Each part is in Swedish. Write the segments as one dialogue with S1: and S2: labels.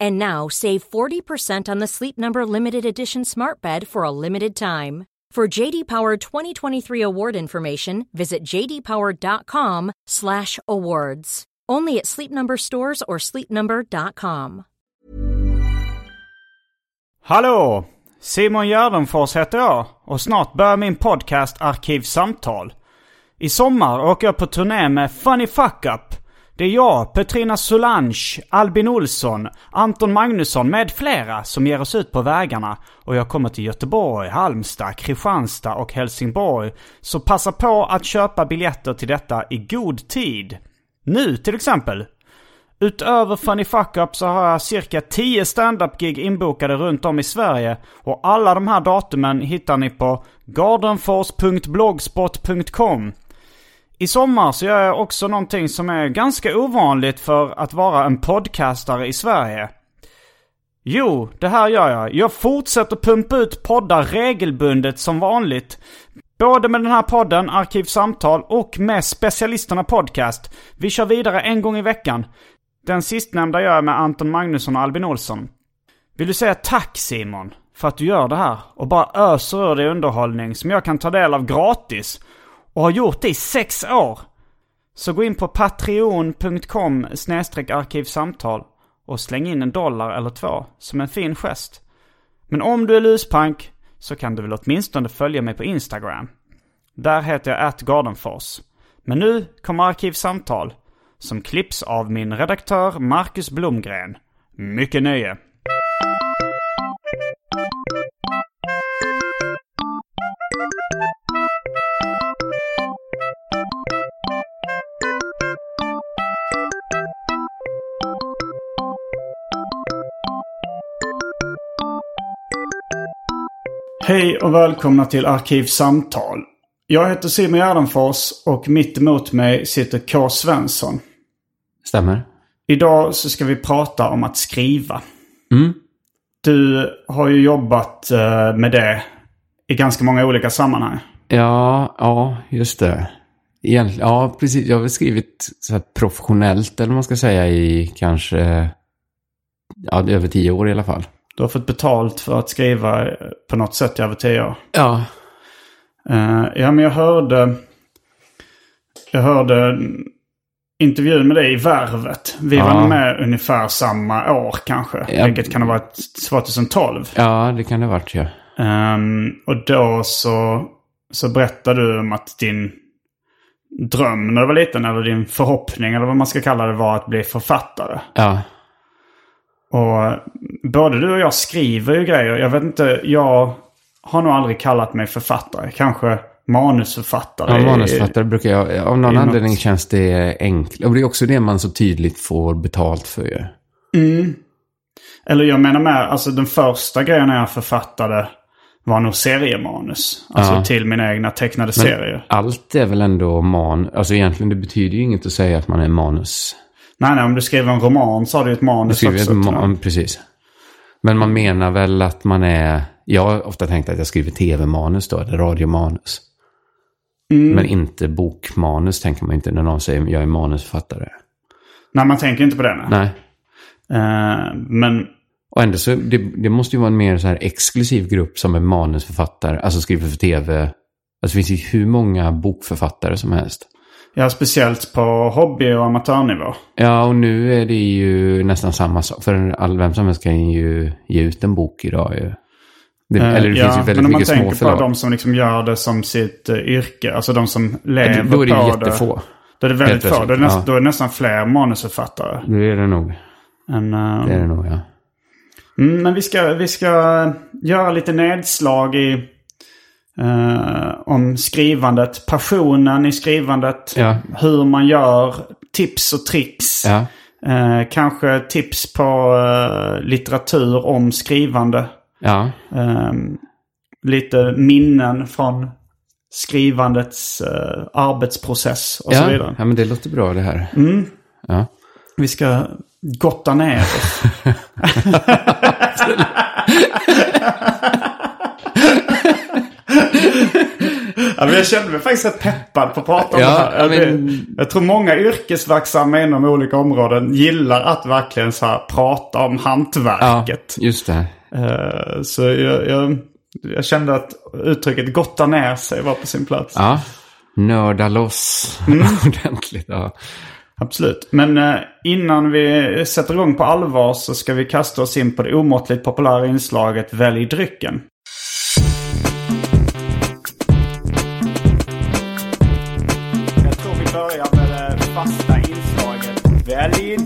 S1: And now save 40% on the Sleep Number limited edition Smart Bed for a limited time. For JD Power 2023 award information, visit jdpower.com/awards. Only at Sleep Number stores or sleepnumber.com.
S2: Hallå! Simon Gärdenfors heter jag och snart börjar min podcast Arkivsamtal. I sommar åker jag på turné med Funny Fuck Up. Det är jag, Petrina Solange, Albin Olsson, Anton Magnusson med flera som ger oss ut på vägarna. Och jag kommer till Göteborg, Halmstad, Kristianstad och Helsingborg. Så passa på att köpa biljetter till detta i god tid. Nu till exempel. Utöver Funny Fuck Up så har jag cirka 10 standup-gig inbokade runt om i Sverige. Och alla de här datumen hittar ni på gardenfors.blogspot.com. I sommar så gör jag också någonting som är ganska ovanligt för att vara en podcastare i Sverige. Jo, det här gör jag. Jag fortsätter pumpa ut poddar regelbundet som vanligt. Både med den här podden, Arkivsamtal, och med Specialisterna Podcast. Vi kör vidare en gång i veckan. Den sistnämnda gör jag med Anton Magnusson och Albin Olsson. Vill du säga tack Simon för att du gör det här och bara öser ur dig underhållning som jag kan ta del av gratis och har gjort det i sex år. Så gå in på patreon.com arkivsamtal och släng in en dollar eller två som en fin gest. Men om du är luspank så kan du väl åtminstone följa mig på Instagram. Där heter jag atgardenfors. Men nu kommer Arkivsamtal som klipps av min redaktör Marcus Blomgren. Mycket nöje! Hej och välkomna till Arkivsamtal. Jag heter Simon Gärdenfors och mitt emot mig sitter K. Svensson.
S3: Stämmer.
S2: Idag så ska vi prata om att skriva.
S3: Mm.
S2: Du har ju jobbat eh, med det i ganska många olika sammanhang.
S3: Ja, ja, just det. Egentligen, ja, precis. Jag har väl skrivit så professionellt, eller vad man ska säga, i kanske ja, över tio år i alla fall.
S2: Du har fått betalt för att skriva på något sätt i år.
S3: Ja.
S2: Uh, ja, men jag hörde... Jag hörde intervjun med dig i Värvet. Vi
S3: Ja.
S2: var med ungefär samma år kanske.
S3: Ja.
S2: Vilket kan ha varit 2012.
S3: Ja, det kan det ha varit, ja.
S2: Ehm, och då så, så berättade du om att din dröm när du var liten, eller din förhoppning, eller vad man ska kalla det, var att bli författare.
S3: Ja,
S2: Och både du och jag skriver ju grejer. Jag vet inte, jag har nog aldrig kallat mig författare. Kanske manusförfattare.
S3: ja
S2: i-
S3: manusförfattare brukar jag... Av någon
S2: i något-
S3: anledning känns det enkelt. Och det är också det man så tydligt får betalt för ju.
S2: Eller jag menar med, alltså den första grejen jag författade var nog seriemanus. Alltså
S3: Ja.
S2: till mina egna tecknade serier.
S3: Allt är väl ändå man... Alltså egentligen, det betyder ju inget att säga att man är manus.
S2: Nej, nej, om du skriver en roman så har du ett
S3: Du
S2: manus
S3: skriver
S2: också.
S3: ett man, precis. Men man menar väl att man är... Jag har ofta tänkt att jag skriver tv-manus då, eller radiomanus.
S2: Mm.
S3: Men inte bokmanus tänker man inte när någon säger jag är manusförfattare.
S2: Nej, man tänker inte på det. Nej.
S3: Nej.
S2: Eh, men
S3: Och ändå så, det, det måste ju vara en mer så här exklusiv grupp som är manusförfattare, alltså skriver för tv. Alltså det finns ju hur många bokförfattare som helst.
S2: Ja, speciellt på hobby och amatörnivå.
S3: Ja, och nu är det ju nästan samma sak. För all, vem som helst kan ju ge ut en bok idag ju. Det,
S2: Eh,
S3: eller det
S2: ja,
S3: finns ju väldigt
S2: men om man
S3: mycket
S2: tänker på de som liksom gör det som sitt uh, yrke, alltså de som lever
S3: Ja, Då är det
S2: på
S3: jättefå.
S2: Då är det väldigt få. Då är, det
S3: plötsligt,
S2: näst,
S3: ja.
S2: då är det nästan fler manusförfattare.
S3: Det är det nog.
S2: Än, eh,
S3: Det är det nog, ja.
S2: Mm, men vi ska, vi ska göra lite nedslag i eh, om skrivandet, passionen i skrivandet,
S3: Ja.
S2: hur man gör, tips och tricks.
S3: Ja,
S2: Eh, kanske tips på eh, litteratur om skrivande.
S3: ja.
S2: Eh, lite minnen från skrivandets eh, arbetsprocess och så
S3: Ja,
S2: vidare.
S3: ja, men det låter bra det här.
S2: Mm.
S3: Ja.
S2: Vi ska gotta ner oss. ja, men jag kände mig faktiskt rätt peppad på att prata om
S3: Ja,
S2: det här.
S3: ja, men-
S2: Jag tror många yrkesverksamma inom olika områden gillar att verkligen så här prata om
S3: ja,
S2: hantverket.
S3: just det.
S2: Eh, så jag, jag, jag kände att uttrycket gotta ner sig var på sin plats.
S3: Ja, nörda loss
S2: Mm.
S3: ordentligt. Ja.
S2: Absolut. Men eh, innan vi sätter igång på allvar så ska vi kasta oss in på det omåttligt populära inslaget Välj drycken.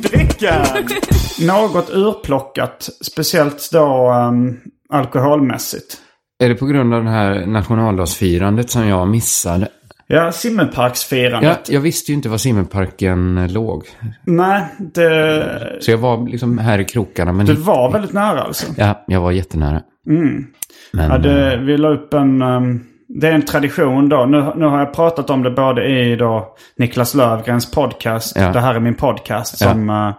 S2: Drycken! Något urplockat, speciellt då um, alkoholmässigt.
S3: Är det på grund av det här nationaldagsfirandet som jag missade?
S2: Ja, Simmerparksfirandet.
S3: Ja, jag visste ju inte var simmerparken låg.
S2: Nej, det,
S3: Så jag var liksom här i krokarna. Men
S2: det var väldigt nära alltså.
S3: Ja, jag var jättenära. Men,
S2: Ja, det, vi la upp en... ehm, det är en tradition då. Nu, nu har jag pratat om det både i då Niklas Lövgrens podcast.
S3: Ja.
S2: Det här är min podcast. Som, eh,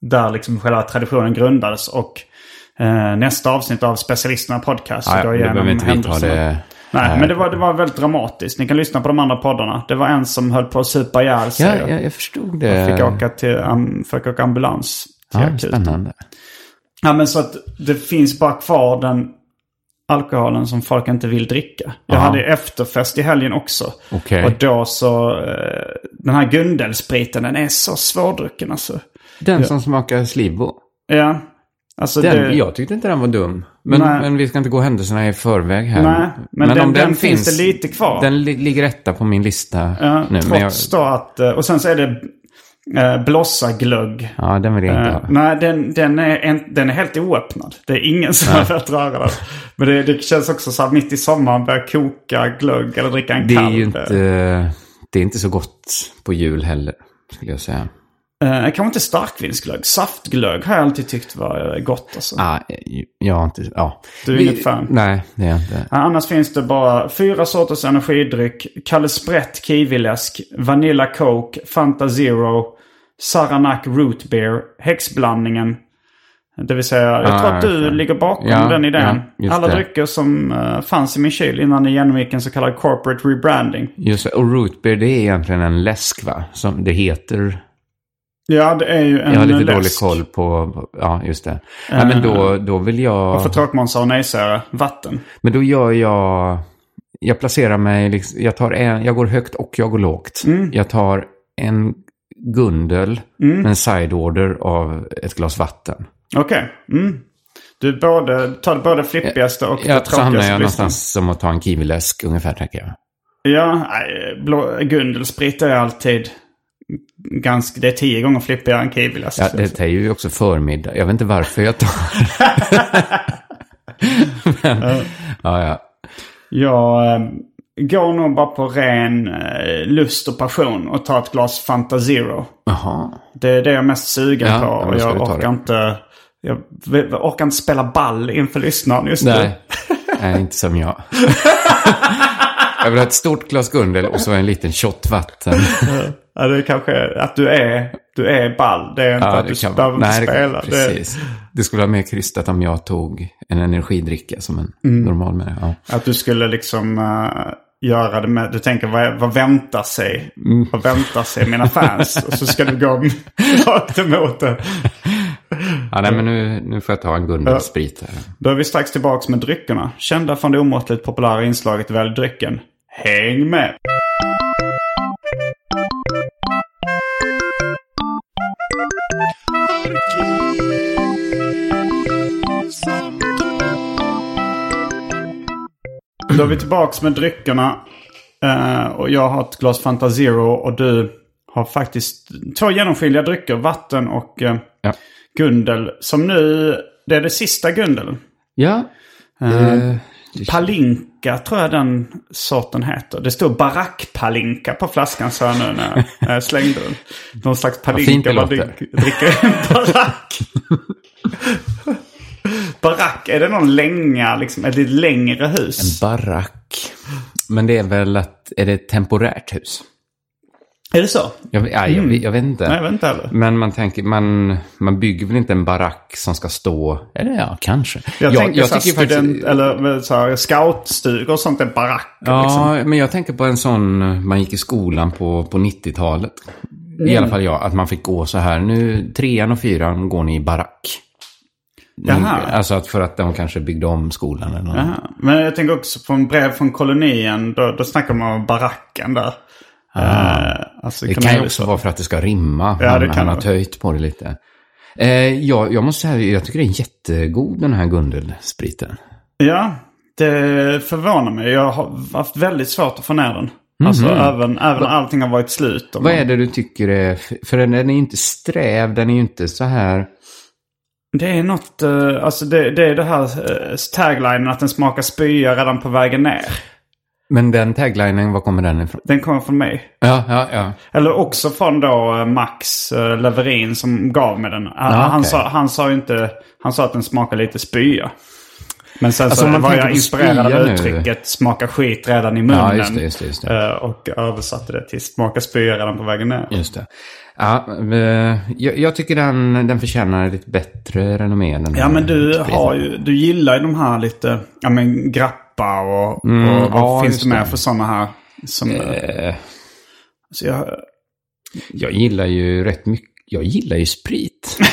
S2: där liksom själva traditionen grundades. Och eh, nästa avsnitt av Specialisterna podcast.
S3: ja,
S2: går
S3: ja,
S2: igenom händelserna.
S3: det.
S2: Nej, men det var, det var väldigt dramatiskt. Ni kan lyssna på de andra poddarna. Det var en som höll på att supa ihjäl sig.
S3: Ja,
S2: och
S3: jag, jag förstod det.
S2: Fick åka till, um, fick åka ambulans till
S3: ja,
S2: akuten.
S3: spännande.
S2: Ja men så att det finns bara kvar den alkoholen som folk inte vill dricka. Jag
S3: Ja.
S2: hade efterfest i helgen också.
S3: Okej.
S2: Och då så, eh, den här Gundelspriten den är så svårdrucken alltså.
S3: Den som smakar Slibo.
S2: Ja, alltså
S3: Den,
S2: det...
S3: Jag tyckte inte den var dum. Men, men vi ska inte gå händelserna i förväg här.
S2: Nej, men den- den finns det lite kvar.
S3: Den li ligger etta på min lista
S2: Ja,
S3: nu. Men jag,
S2: trots då att, eh, och sen så är det eh, blossaglögg.
S3: ja, den vill jag inte
S2: Eh,
S3: ha.
S2: nej, den, den, är en, den är helt oöppnad. Det är ingen som har velat röra den. Men det, det känns också så här mitt i sommaren börja koka glögg eller dricka en
S3: Det
S2: kall.
S3: är ju inte, det är inte så gott på jul heller, skulle jag säga.
S2: Eh, kanske inte starkvinsglögg. Saftglögg har jag alltid tyckt var eh, gott alltså.
S3: Ah, jag har inte... Ja.
S2: Du är inget fan?
S3: Nej, det är jag inte.
S2: Annars finns det bara fyra sorters energidryck. Kalle Sprätt kiwiläsk, Vanilla Coke, Fanta Zero, Saranac Root Beer, häxblandningen. Det vill säga, jag
S3: Ah,
S2: tror att du
S3: okej.
S2: ligger bakom
S3: Ja,
S2: den idén.
S3: ja,
S2: Alla
S3: det.
S2: drycker som uh, fanns i min kyl innan ni genomgick en så kallad corporate rebranding.
S3: Just det, och root beer det är egentligen en läsk va? Som det heter.
S2: Ja, det är ju en
S3: Jag har lite
S2: läsk.
S3: dålig koll på, ja just det. Nej, men då, då vill jag...
S2: Och för tråkmånsar och nejsägare, vatten.
S3: Men då gör jag... Jag placerar mig, liksom, jag, tar en, jag går högt och jag går lågt.
S2: Mm.
S3: Jag tar en Gundel, en side order av ett glas vatten.
S2: Okej. Mm. Du både, tar både flippigaste och
S3: Ja,
S2: det
S3: så hamnar
S2: tråkigaste
S3: jag
S2: listan.
S3: någonstans som att ta en kiwiläsk ungefär, tänker jag.
S2: Ja, blå, Gundelsprit är alltid ganska... Det är tio gånger flippigare än kiwiläsk.
S3: Ja, det är ju också förmiddag. Jag vet inte varför jag tar... Men, ja, ja.
S2: Jag eh, går nog bara på ren eh, lust och passion och tar ett glas Fanta Zero.
S3: Jaha.
S2: Det är det jag är mest sugen
S3: Ja,
S2: på.
S3: ja,
S2: Och jag orkar inte... Jag orkar inte spela ball inför lyssnaren just
S3: Nej.
S2: nu.
S3: Nej, inte som jag. jag vill ha ett stort glas Gundel och så en liten shot vatten.
S2: Ja, det är kanske att du är, du är ball. Det är inte att du
S3: kan-
S2: behöver
S3: nej, det-
S2: spela. Det,
S3: Precis. Det skulle vara mer krystat om jag tog en energidricka som en
S2: Mm.
S3: normal med. Ja.
S2: Att du skulle liksom eh, göra det med... Du tänker vad, vad väntar sig?
S3: Mm.
S2: Vad väntar sig mina fans? och så ska du gå rakt emot det.
S3: Ja, nej, men nu, nu får jag ta en Gundel-sprit här.
S2: Då är vi strax tillbaka med dryckerna. Kända från det omåttligt populära inslaget Välj drycken. Häng med! Då är vi tillbaka med dryckerna. Eh, och jag har ett glas Fanta Zero och du har faktiskt två genomskinliga drycker. Vatten och eh,
S3: Ja.
S2: Gundel. Som nu, det är det sista Gundel.
S3: Ja. Eh,
S2: Palinka tror jag den sorten heter. Det står barackpalinka på flaskan så jag nu när jag slängde den. Någon slags
S3: fint
S2: palinka.
S3: det
S2: man
S3: låter.
S2: drick- dricker en barack. barack, är det någon länga, liksom, ett lite längre hus?
S3: barack. Men det är väl att, är det ett temporärt hus?
S2: Är det så?
S3: Jag, ja, jag, jag vet inte.
S2: Nej, jag vet inte heller.
S3: Men man tänker, man, man bygger väl inte en barack som ska stå, eller ja, kanske.
S2: Jag, tänker så här
S3: tycker
S2: student, eller så här, scoutstugor och sånt är baracker.
S3: Ja,
S2: Liksom.
S3: men jag tänker på en sån, man gick i skolan på, på 90-talet.
S2: Mm.
S3: I alla fall jag, att man fick gå så här, nu trean och fyran går ni i barack.
S2: Jaha.
S3: Alltså att för att de kanske byggde om skolan eller något.
S2: Jaha. Men jag tänker också på en brev från kolonien. Då, då snackar man om baracken där. Eh, alltså,
S3: Det
S2: kan
S3: kan ju också vara för att det ska rimma.
S2: Ja,
S3: han, han har töjt på det lite. Eh, ja, jag måste säga, jag tycker det är jättegod den här Gundel-spriten.
S2: Ja, det förvånar mig. Jag har haft väldigt svårt att få ner den. Alltså även, även allting har varit slut.
S3: Vad
S2: man-
S3: är det du tycker är, för den är inte sträv, den är ju inte så här...
S2: Det är något, eh, alltså det, det är det här uh, taglinen att den smakar spya redan på vägen ner.
S3: Men den taglinen, var kommer den ifrån?
S2: Den kommer från mig.
S3: Ja, ja, ja.
S2: Eller också från då eh, Max Leverin som gav mig den. Han, han,
S3: okej.
S2: sa, han sa ju inte, han sa att den smakar lite spya. Men sen
S3: Alltså,
S2: så var jag inspirerad av
S3: spya nu-
S2: uttrycket smaka skit redan i munnen.
S3: Ja, just det, just det, just det.
S2: Eh, och översatte det till smaka spya redan på vägen ner.
S3: Just det. Ja, eh, jag, jag tycker den, den förtjänar lite bättre renommé. Den
S2: Ja men du har ju, du gillar ju de här lite, ja men grappa och,
S3: Mm,
S2: och vad
S3: ja,
S2: finns det mer
S3: det.
S2: för sådana här? Som,
S3: Eh,
S2: så jag,
S3: jag gillar ju rätt mycket, jag gillar ju sprit.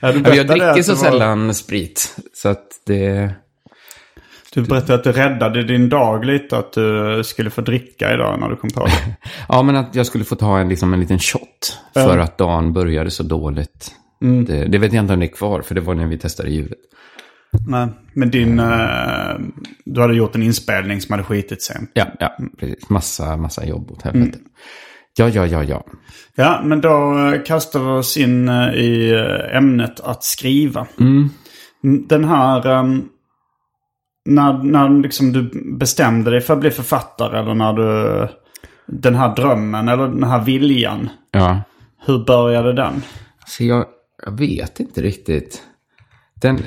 S2: ja,
S3: jag dricker så
S2: var-
S3: sällan sprit. Så att det...
S2: Du berättade att du räddade din dag lite, att du skulle få dricka idag när du kom på det.
S3: Ja, men att jag skulle få ta en, liksom en liten shot. För att dagen började så dåligt.
S2: Mm.
S3: Det, det vet jag inte om det är kvar, för det var när vi testade ljudet.
S2: Nej, men din, eh, du hade gjort en inspelning som hade skitit sig.
S3: Ja, ja, precis. Massa, massa jobb åt helvete. Ja, ja, ja, ja.
S2: Ja, men då eh, kastar vi oss in eh, i ämnet att skriva. Mm, Den här... ehm, när när liksom du bestämde dig för att bli författare eller när du... Den här drömmen eller den här viljan.
S3: Ja.
S2: Hur började den?
S3: Så jag, jag vet inte riktigt. Den,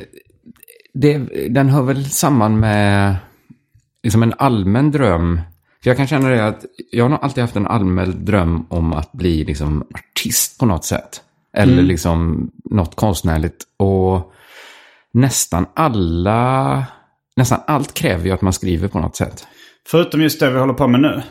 S3: det, den hör väl samman med liksom en allmän dröm. För jag kan känna det att jag har nog alltid haft en allmän dröm om att bli liksom artist på något sätt. Eller liksom något konstnärligt. Och nästan alla, nästan allt kräver ju att man skriver på något sätt.
S2: Förutom just det vi håller på med nu.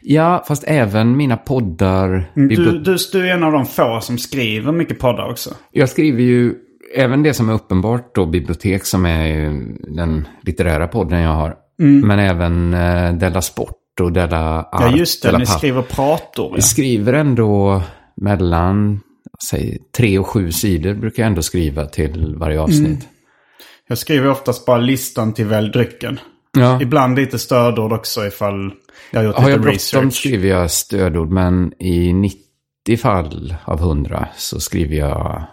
S3: Ja, fast även mina poddar.
S2: Du,
S3: bibli-
S2: du, du är en av de få som skriver mycket poddar också.
S3: Jag skriver ju även det som är uppenbart då, bibliotek som är den litterära podden jag har. Men även eh, Della Sport och Della Art.
S2: Ja just det, ni
S3: Papp.
S2: skriver prator.
S3: Vi
S2: Ja.
S3: skriver ändå mellan, säg tre och sju sidor brukar jag ändå skriva till varje avsnitt.
S2: Jag skriver oftast bara listan till välj drycken.
S3: Ja.
S2: Ibland lite stödord också ifall jag har gjort
S3: Har jag
S2: lite
S3: bråttom
S2: research.
S3: skriver jag stödord, men i 90 fall av 100 så skriver jag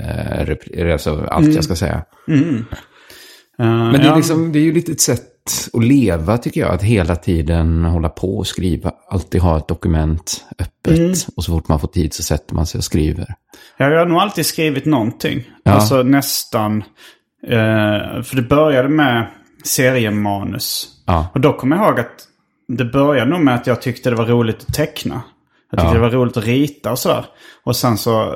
S3: eh, alltså allt jag ska säga.
S2: Eh,
S3: Men det är,
S2: ja.
S3: liksom, det är ju lite ett sätt att leva tycker jag. Att hela tiden hålla på och skriva. Alltid ha ett dokument öppet. Och så fort man får tid så sätter man sig och skriver.
S2: Ja, Jag har nog alltid skrivit någonting.
S3: Ja.
S2: Alltså nästan. Eh, för det började med seriemanus.
S3: Ja.
S2: Och då kommer jag ihåg att det började nog med att jag tyckte det var roligt att teckna. Jag tyckte
S3: Ja.
S2: det var roligt att rita och sådär. Och sen så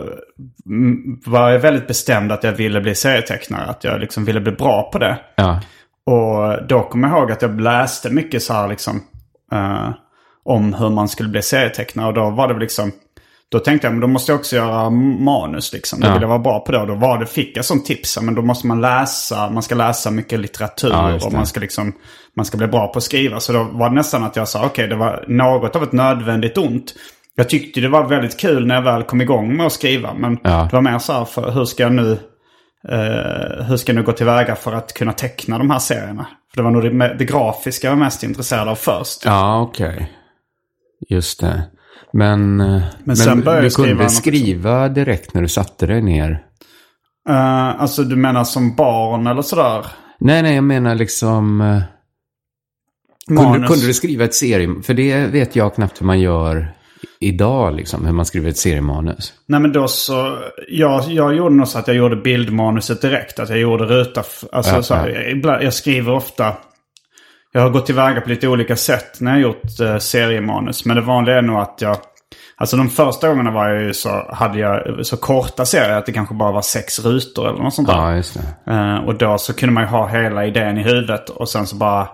S2: mm, var jag väldigt bestämd att jag ville bli serietecknare. Att jag liksom ville bli bra på det.
S3: Ja.
S2: Och då kommer jag ihåg att jag läste mycket så här liksom eh, om hur man skulle bli serietecknare. Och då var det liksom, då tänkte jag men då måste jag också göra manus liksom. Då
S3: Ja.
S2: vill jag vara bra på det. Och då var det, fick jag som tips, men då måste man läsa, man ska läsa mycket litteratur.
S3: Ja,
S2: och
S3: det.
S2: man ska liksom, man ska bli bra på att skriva. Så då var det nästan att jag sa, okej det var något av ett nödvändigt ont. Jag tyckte det var väldigt kul när jag väl kom igång med att skriva. Men
S3: Ja.
S2: det var mer så här, för hur ska jag nu eh, hur ska jag nu gå tillväga för att kunna teckna de här serierna? För det var nog det, det grafiska jag var mest intresserad av först.
S3: Ja, okej. Just det. Men, men,
S2: började
S3: du kunde skriva direkt när du satte dig ner?
S2: Eh, alltså du menar som barn eller sådär?
S3: Nej, nej, jag menar liksom... eh, Kunde, kunde du skriva ett serie... För det vet jag knappt hur man gör idag, liksom. Hur man skriver ett seriemanus.
S2: Nej men då så, jag, jag gjorde nog så att jag gjorde bildmanuset direkt. Att jag gjorde ruta, alltså
S3: Ja,
S2: så
S3: ja.
S2: jag, jag skriver ofta, jag har gått tillväga på lite olika sätt när jag gjort eh, seriemanus. Men det vanliga är nog att jag, alltså de första gångerna var jag ju så, hade jag så korta serier att det kanske bara var sex rutor eller något sånt där.
S3: Ja, just det.
S2: Eh, och då så kunde man ju ha hela idén i huvudet och sen så bara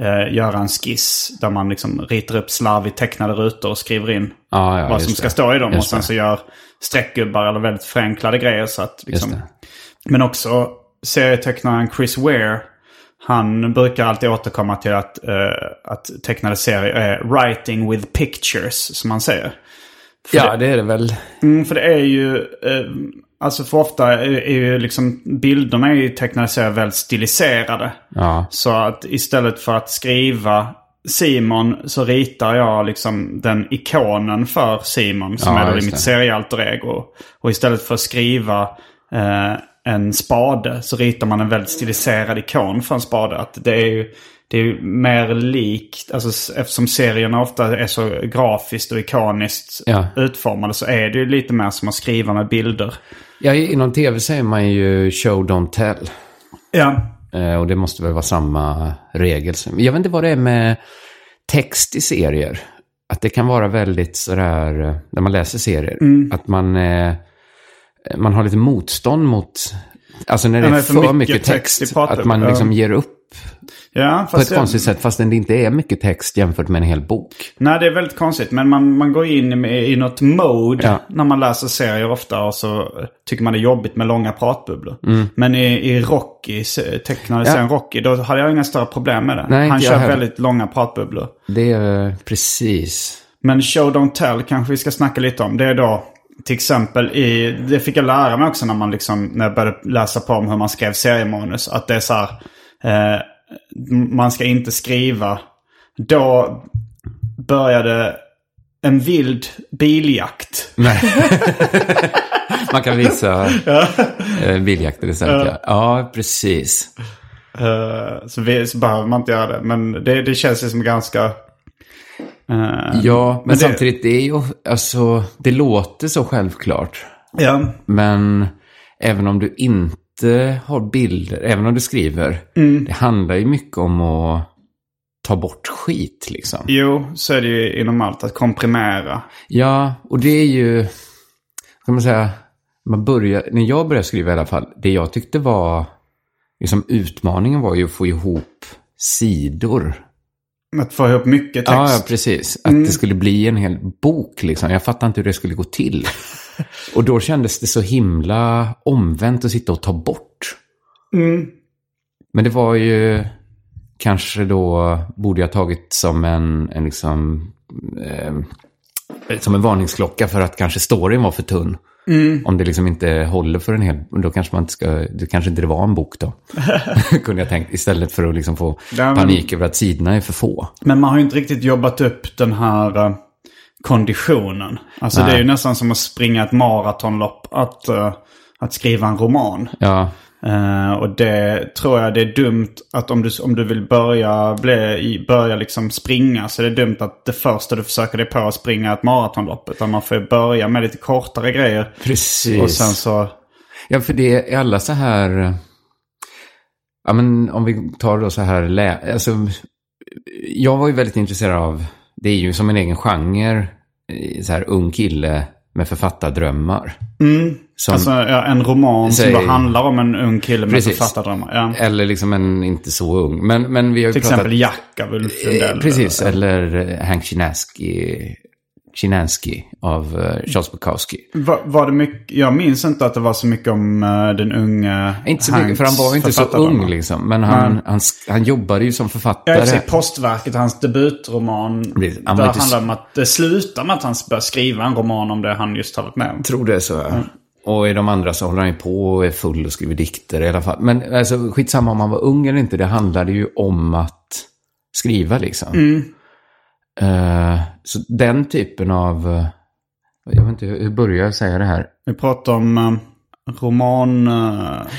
S2: eh, göra en skiss där man liksom ritar upp slarvigt tecknade rutor och skriver in
S3: Ja, ja,
S2: vad som ska
S3: det.
S2: stå i dem.
S3: Just
S2: och sen
S3: det.
S2: så gör streckgubbar eller väldigt förenklade grejer. Så att, liksom. Men också serietecknaren Chris Ware. Han brukar alltid återkomma till att, eh, att tecknade serier är writing with pictures, som han säger. För
S3: Ja, det är det väl.
S2: Mm, för det är ju, eh, alltså för ofta är, ju liksom bilderna i tecknade serier väldigt stiliserade.
S3: Ja,
S2: Så att istället för att skriva Simon så ritar jag liksom den ikonen för Simon som
S3: Ja,
S2: är då i mitt
S3: det.
S2: seriealter ego. Och istället för att skriva eh, en spade så ritar man en väldigt stiliserad ikon för en spade. Att det är ju det är ju mer likt, alltså eftersom serierna ofta är så grafiskt och ikoniskt
S3: Ja.
S2: utformade så är det ju lite mer som att skriva med bilder.
S3: ja inom tv säger man ju show, don't tell.
S2: Ja,
S3: Eh, och det måste väl vara samma regel. Jag vet inte vad det är med text i serier. Att det kan vara väldigt sådär, eh, när man läser serier,
S2: Mm.
S3: att man, eh, man har lite motstånd mot, alltså när det är för, mycket text,
S2: i pratbubblan.
S3: att man liksom ger upp
S2: ja
S3: på ett
S2: fast jag-
S3: konstigt sätt, fastän det inte är mycket text jämfört med en hel bok.
S2: Nej, det är väldigt konstigt. Men man, man går in i, i något mode
S3: Ja.
S2: när man läser serier ofta och så eh, tycker man det är jobbigt med långa pratbubblor. Men i, i Rocky, tecknade
S3: Mm. Ja.
S2: serien Rocky, då hade jag inga större problem med det.
S3: Nej,
S2: Han kör väldigt långa pratbubblor.
S3: Det är precis.
S2: Men show don't tell kanske vi ska snacka lite om. Det är då till exempel i, det fick jag lära mig också när man liksom, när jag började läsa på om hur man skrev seriemanus. Att det är så här, eh, man ska inte skriva. Då började en vild biljakt.
S3: Nej. man kan visa eh, biljakter istället. Ja. ja, precis.
S2: Eh, så, vi, så behöver man inte göra det. Men det, det känns ju som ganska... eh,
S3: Ja, men,
S2: Men det-
S3: samtidigt, det är ju, alltså, det låter så självklart.
S2: ja.
S3: Men även om du inte har bilder, även om du skriver,
S2: Mm.
S3: det handlar ju mycket om att ta bort skit liksom.
S2: Jo, så är det ju inom allt. Att komprimera.
S3: Ja, och det är ju, kan man säga, man börjar, när jag började skriva i alla fall, det jag tyckte var, liksom utmaningen var ju att få ihop sidor.
S2: Att få ihop mycket text.
S3: Ja, ja, precis. Att det skulle bli en hel bok liksom. Jag fattade inte hur det skulle gå till. och då kändes det så himla omvänt att sitta och ta bort.
S2: Mm.
S3: Men det var ju kanske då, borde jag tagit som en, en liksom, eh, som en varningsklocka för att kanske storyn var för tunn. Om det liksom inte håller för en hel, då kanske man inte ska, det kanske inte det var en bok då. Kunde jag tänkt, istället för att liksom få
S2: Ja, men-
S3: panik över att sidorna är för få.
S2: Men man har ju inte riktigt jobbat upp den här eh, konditionen. Alltså
S3: Nej.
S2: det är ju nästan som att springa ett maratonlopp. Att, eh, att skriva en roman.
S3: Ja,
S2: Eh, och det tror jag det är dumt att om du, om du vill börja, bli, börja liksom springa så är det dumt att det första du försöker dig på att springa ett maratonlopp. Utan man får börja med lite kortare grejer.
S3: precis.
S2: Och sen så...
S3: Ja, för det är alla så här... Ja, men om vi tar då så här... lä- Alltså, jag var ju väldigt intresserad av... Det är ju som en egen genre. eh, Så här ung kille med författardrömmar. Som,
S2: Alltså ja, en roman
S3: Säg-
S2: som handlar om en ung kille med
S3: Precis.
S2: författardrömmar. Ja.
S3: Eller liksom en inte så ung. Men, men vi har
S2: Till
S3: pratat...
S2: exempel Jack av Ulf Lundell.
S3: Eh, Precis, eller eh, Hank Chinaski, Chinaski av eh, Charles Bukowski.
S2: Var, var det mycket, jag minns inte att det var så mycket om eh, den unga
S3: Inte så mycket, för han var inte så ung liksom. Men han, han, han jobbade ju som
S2: Ja,
S3: författare.
S2: för sig Postverket, hans debutroman.
S3: Precis. Han
S2: där handlar
S3: så-
S2: om att det slutar med att han börjar skriva en roman om det han just har varit med om.
S3: tror det är så. Ja. Och i de andra så håller han ju på och är full och skriver dikter i alla fall. Men alltså, skitsamma om han var ung eller inte, det handlade ju om att skriva liksom. Eh, så den typen av... eh, jag vet inte, hur börjar jag säga det här?
S2: Vi pratar om eh, roman...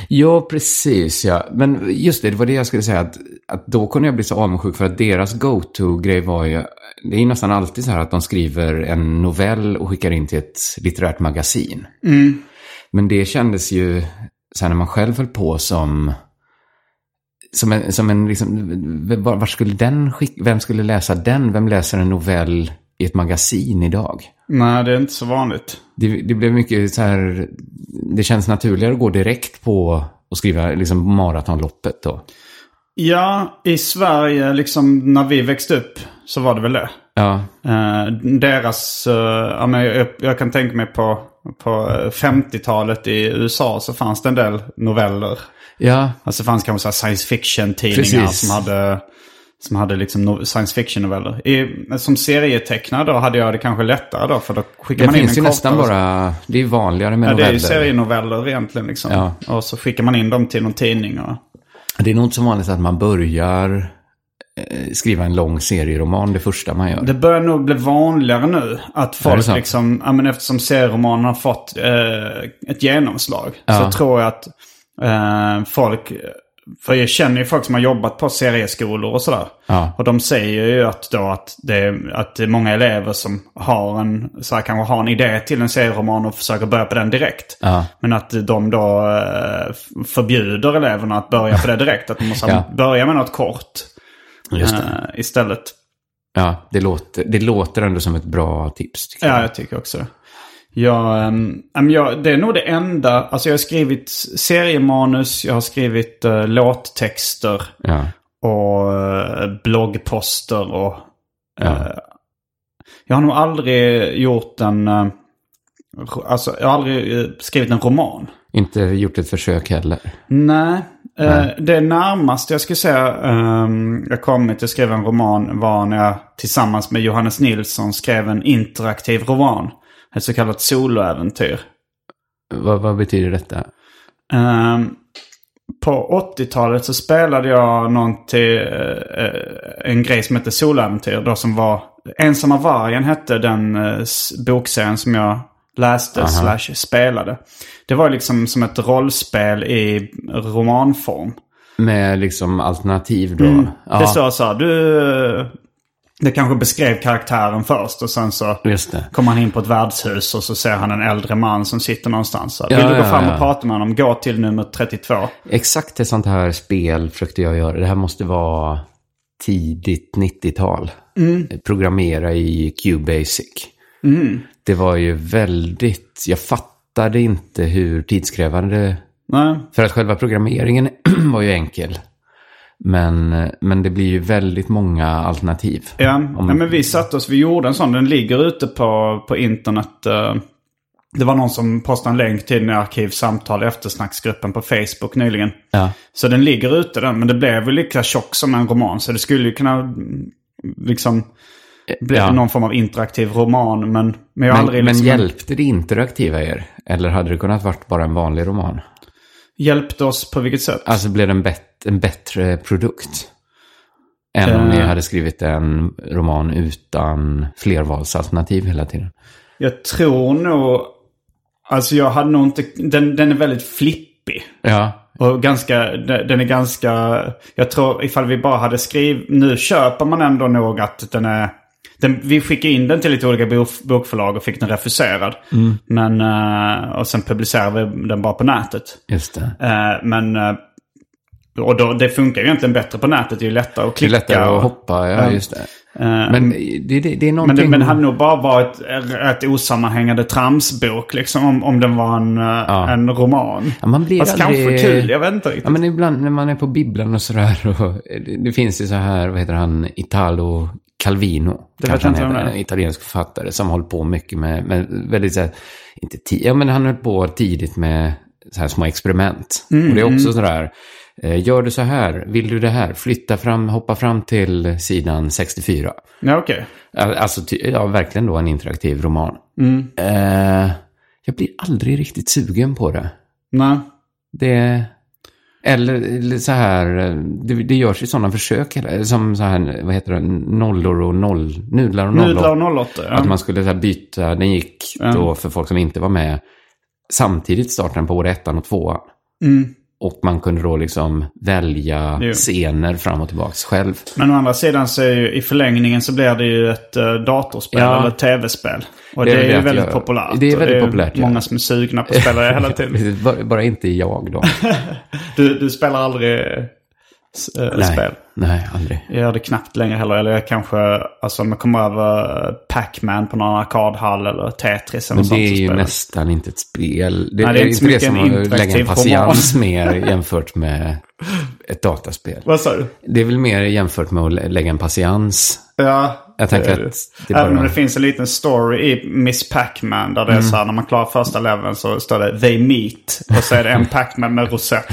S3: Ja, precis. Ja. Men just det, det var det jag skulle säga. Att, att då kunde jag bli så avundsjuk för att deras go-to-grej var ju... Det är ju nästan alltid så här att de skriver en novell och skickar in till ett litterärt magasin. Men det kändes ju, här när man själv höll på som... Som en, som en liksom, var, var skulle den skick, vem skulle läsa den? Vem läser en novell i ett magasin idag?
S2: nej, det är inte så vanligt.
S3: Det, det blev mycket så här, det känns naturligare att gå direkt på och skriva liksom maratonloppet då.
S2: Ja, i Sverige, liksom när vi växte upp, så var det väl det.
S3: Ja,
S2: Eh, deras, eh, ja, men jag, jag kan tänka mig på, på eh, 50-talet i USA så fanns det en del noveller.
S3: Ja,
S2: Alltså det fanns kanske så science fiction-tidningar som hade, som hade liksom science fiction-noveller. Som serietecknare då hade jag det kanske lättare då för då skickar
S3: det
S2: man in
S3: finns
S2: en
S3: ju nästan bara, det är vanligare med
S2: Ja, det är ju
S3: noveller.
S2: serienoveller egentligen liksom.
S3: Ja.
S2: Och så skickar man in dem till någon tidning. Och...
S3: Det är nog inte så vanligt att man börjar eh, skriva en lång serieroman det första man gör.
S2: Det börjar nog bli vanligare nu att
S3: det
S2: folk liksom, ja men eftersom serieromanen har fått eh, ett genomslag.
S3: Ja.
S2: Så tror jag att eh, folk, för jag känner ju folk som har jobbat på serieskolor och sådär.
S3: Ja.
S2: Och de säger ju att, då att, det, att det är många elever som har en, så här, kanske har en idé till en serieroman och försöker börja på den direkt.
S3: Ja.
S2: Men att de då eh, förbjuder eleverna att börja på det direkt. Att de måste
S3: Ja.
S2: börja med något kort eh, istället.
S3: Ja, det låter, det låter ändå som ett bra tips.
S2: Ja,
S3: jag
S2: tycker också det. Jag, ja, men jag, det är nog det enda. Alltså jag har skrivit seriemanus, jag har skrivit uh, låttexter
S3: Ja.
S2: och eh, bloggposter och...
S3: Ja.
S2: eh, jag har nog aldrig gjort en... eh, alltså jag har aldrig skrivit en roman.
S3: Inte gjort ett försök heller.
S2: Nej.
S3: Nej.
S2: det närmaste jag skulle säga um, jag kommit att skriva en roman var när jag tillsammans med Johannes Nilsson skrev en interaktiv roman. Ett så kallat soloäventyr.
S3: Vad, vad betyder detta?
S2: Ehm, på 80-talet så spelade jag någon till, eh, en grej som hette Soläventyr. Då som var Ensamma vargen hette den eh, bokserien som jag läste slash spelade. Det var liksom som ett rollspel i romanform.
S3: Med liksom alternativ då?
S2: Mm. Det står så här, du... Det kanske beskrev karaktären först och sen så kommer han in på ett värdshus och så ser han en äldre man som sitter någonstans. Så,
S3: Ja,
S2: Vill du gå fram
S3: ja.
S2: och prata med honom? Gå till nummer 32.
S3: Exakt ett sånt här spel försökte jag göra. Det här måste vara tidigt 90-tal. Programmera i QBasic. Det var ju väldigt... Jag fattade inte hur tidskrävande...
S2: Nej,
S3: För att själva programmeringen var ju enkel. Men, men det blir ju väldigt många alternativ.
S2: Ja,
S3: Om-
S2: ja, men vi satte oss, vi gjorde en sån. Den ligger ute på, på internet. eh, Det var någon som postade en länk till den i Arkivsamtal eftersnacksgruppen på Facebook nyligen.
S3: Ja.
S2: Så den ligger ute den, men det blev ju lika tjock som en roman. Så det skulle ju kunna mm, liksom bli
S3: Ja.
S2: någon form av interaktiv roman. Men, men jag
S3: Men,
S2: aldrig
S3: men
S2: liksom
S3: hjälpte det interaktiva er? Eller hade det kunnat varit bara en vanlig roman?
S2: Hjälpt oss på vilket sätt?
S3: Alltså blev det en, bet- en bättre produkt? Än om
S2: Eh.
S3: ni hade skrivit en roman utan flervalsalternativ hela tiden.
S2: Jag tror nog... Alltså jag hade nog inte... Den, den är väldigt flippig.
S3: Ja,
S2: Och ganska, de- den är ganska, jag tror ifall vi bara hade skrivit, nu köper man ändå nog att den är, den, vi skickade in den till lite olika bok, bokförlag och fick den refuserad. Men, eh, och sen publicerade vi den bara på nätet.
S3: just det.
S2: Eh, men, eh, och då, det funkar ju egentligen bättre på nätet, det är ju lättare att
S3: Det är
S2: klicka.
S3: lättare
S2: och-
S3: att hoppa, ja,
S2: Ja.
S3: just det. Men det, det, det är
S2: men,
S3: någonting...
S2: det, men det hade nog bara varit ett osammanhängande tramsbok liksom om, om den var en, eh, en roman.
S3: Ja, man blir
S2: Fast
S3: aldrig...
S2: kanske kul, jag vet inte riktigt.
S3: Ja, men ibland när man är på bibblan och sådär. Och det, det finns ju så här, vad heter han, Italo Calvino.
S2: Det
S3: kanske han heter, en italiensk författare som håller på mycket med, med väldigt så här, inte ti- ja men han höll på tidigt med så här små experiment.
S2: Mm,
S3: och det är också sådär, eh, gör du så här, vill du det här, flytta fram, hoppa fram till sidan 64.
S2: Ja, okej.
S3: Al- Alltså, ja, verkligen då en interaktiv roman.
S2: Mm.
S3: Eh, jag blir aldrig riktigt sugen på det.
S2: Nej.
S3: Det... Eller, så här, det, det görs ju sådana försök, som så här, vad heter det, nollor och noll, nudlar och nollor.
S2: Nudlar och 08. Ja.
S3: Att man skulle så här byta, den gick
S2: Ja.
S3: då för folk som inte var med. Samtidigt startade den på både ettan och tvåan.
S2: Mm.
S3: Och man kunde då liksom välja
S2: Jo.
S3: scener fram och tillbaka själv.
S2: Men å andra sidan så är ju i förlängningen så blir det ju ett uh, datorspel
S3: Ja.
S2: eller tv-spel. Och
S3: Det
S2: det,
S3: är
S2: är
S3: det
S2: ju väldigt
S3: jag-
S2: populärt.
S3: det är väldigt populärt, ja.
S2: Många som är sugna på att spela det hela tiden.
S3: bara, bara inte jag då.
S2: Du, du spelar aldrig uh, spel?
S3: Nej, aldrig.
S2: Jag gör det knappt längre heller. Eller jag kanske, alltså om jag kommer över Pac-Man på någon arkadhall eller Tetris eller
S3: Men det är ju nästan inte ett spel. Det,
S2: Nej, det är
S3: är
S2: inte
S3: det som att lägga en patiens mer jämfört med ett dataspel.
S2: Vad sa du?
S3: Det är väl mer jämfört med att lä- lägga en patiens.
S2: Ja,
S3: Jag tänker
S2: det är det.
S3: att det
S2: Även om det finns en liten story i Miss Pac-Man där det
S3: Mm.
S2: är så här när man klarar första leveln så står det They meet. Och så är det en Pac-Man med rosett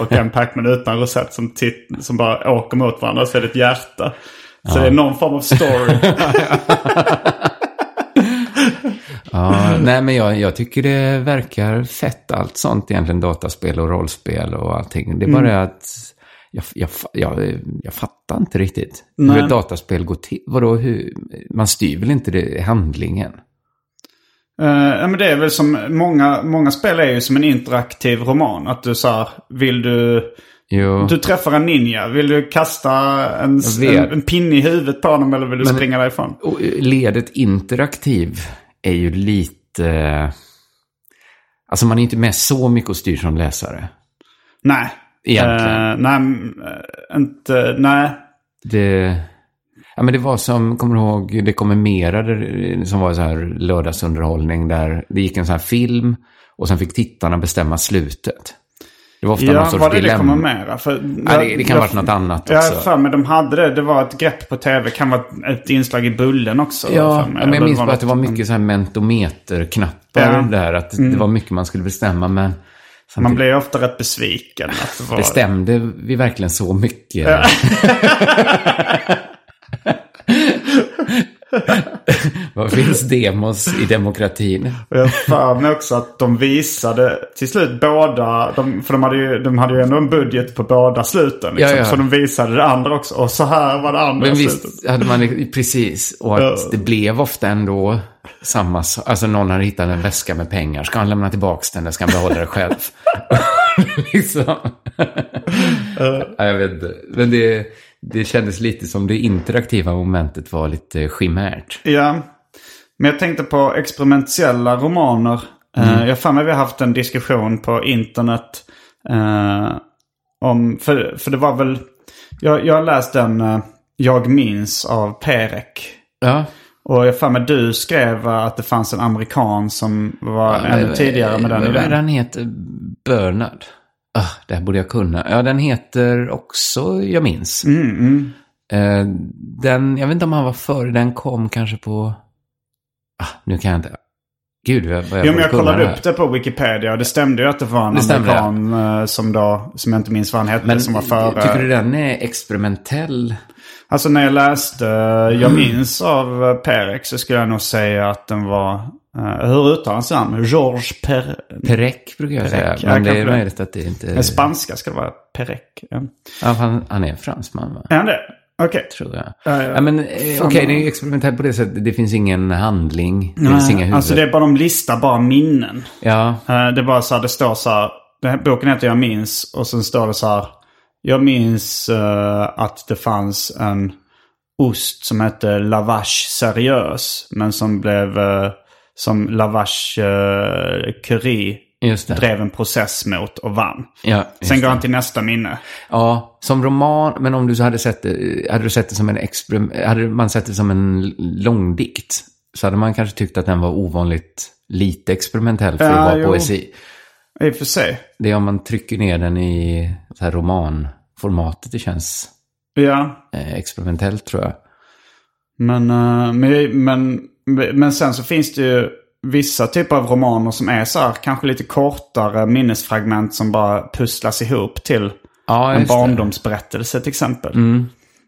S2: och en Pac-Man utan rosett som, som bara åker mot varandra. Så är det ett hjärta. Så det är någon form av story.
S3: Ja, nej, men jag, jag tycker det verkar fett allt sånt egentligen. Dataspel och rollspel och allting. Det är bara
S2: Mm.
S3: att jag, jag, jag, jag fattar inte riktigt
S2: Nej.
S3: hur ett dataspel går till. Vadå, hur, man styr väl inte det handlingen?
S2: Eh, ja, men det är väl som många, många spel är ju som en interaktiv roman. Att du så här, vill du...
S3: Jo.
S2: Du träffar en ninja. Vill du kasta en, en, en pinne i huvudet på honom eller vill du springa därifrån?
S3: Och ledet interaktiv är ju lite... Alltså man är inte med så mycket och styr som läsare.
S2: Nej.
S3: Egentligen.
S2: Eh, nej, mm, eh, inte... Nej.
S3: Det, ja, men det var som, kommer du ihåg, det kom en mera som var så här lördagsunderhållning där det gick en sån här film och sen fick tittarna bestämma slutet. Det var ofta någon
S2: Ja,
S3: sorts
S2: var det det
S3: dilemma.
S2: kommer mera? För,
S3: Ja, det, det kan ha varit något annat
S2: Jag
S3: också.
S2: för mig de hade det. Det var ett grepp på tv. Kan vara ett inslag i Bullen också.
S3: Ja,
S2: jag mig.
S3: men jag minns bara att det var mycket så här mentometerknappar
S2: Ja. Mm.
S3: där. Att det var mycket man skulle bestämma, men samtidigt
S2: blev ju ofta rätt besviken. Att det var...
S3: bestämde vi verkligen så mycket. Vad finns demos i demokratin?
S2: Jag för mig också att de visade till slut båda. De, för de hade, ju, de hade ju ändå en budget på båda sluten. Liksom,
S3: Ja, ja.
S2: Så de visade det andra också. Och så här var det andra
S3: Men
S2: slutet.
S3: visst hade man precis, och att
S2: Ja.
S3: det blev ofta ändå samma sak. Alltså någon hade hittat en väska med pengar. Ska han lämna tillbaka den eller ska han behålla det själv? liksom. ja, jag vet inte. Men det, det kändes lite som det interaktiva momentet var lite chimärt.
S2: Ja. Men jag tänkte på experimentella romaner. Eh, jag har mig vi har haft en diskussion på internet. eh, om, för, för det var väl... Jag, jag har läst den uh, Jag minns av Perek.
S3: Ja,
S2: Och jag har för mig du skrev eh, att det fanns en amerikan som var ännu tidigare med den
S3: Vad. Den heter Bernard. Ah, det här borde jag kunna. Ja, den heter också Jag minns.
S2: Mm, mm.
S3: Eh, den, jag vet inte om han var före, den kom kanske på... Ah, nu kan jag inte... Gud, vad jag, jag
S2: Jo, men jag kollade upp det på Wikipedia och det stämde ju att det var en
S3: Det
S2: amerikan eh, som då, som jag inte minns vad han hette,
S3: Men
S2: som var före.
S3: tycker du den är experimentell?
S2: Alltså när jag läste eh, Jag minns av eh, Perek så skulle jag nog säga att den var... eh, hur uttalas namn? Georges Per...
S3: Perec brukar jag säga.
S2: Perec, ja,
S3: Men det är möjligt att det inte...
S2: Men spanska ska det vara Perek. Ja,
S3: han, han är fransman, va?
S2: Är han det? Okej.
S3: Tror jag.
S2: Ja, ja.
S3: Men eh, okej,
S2: Fan,
S3: det är experimentellt på det sättet. Det finns ingen handling. Det finns inga huvud.
S2: Alltså det är bara de listar bara minnen.
S3: Ja,
S2: Eh, Det är bara så här, det står så här. Den här boken heter Jag minns och sen står det så här. Jag minns eh, att det fanns en ost som hette Lavache Seriös. Men som blev uh, som Lavache uh, Curie. Drev en process mot och vann.
S3: Ja,
S2: Sen går han till nästa minne.
S3: Ja, som roman, men om du så hade sett det, hade du sett det som en experim, hade man sett det som en långdikt så hade man kanske tyckt att den var ovanligt lite experimentell för
S2: Ja,
S3: att vara
S2: jo.
S3: poesi.
S2: I och för sig.
S3: Det är om man trycker ner den i så här romanformatet det känns
S2: Ja.
S3: eh, experimentellt tror jag.
S2: Men, eh, men, men, men sen så finns det ju vissa typer av romaner som är så här, kanske lite kortare minnesfragment som bara pusslas ihop till
S3: Ja,
S2: en barndomsberättelse till exempel.
S3: Mm.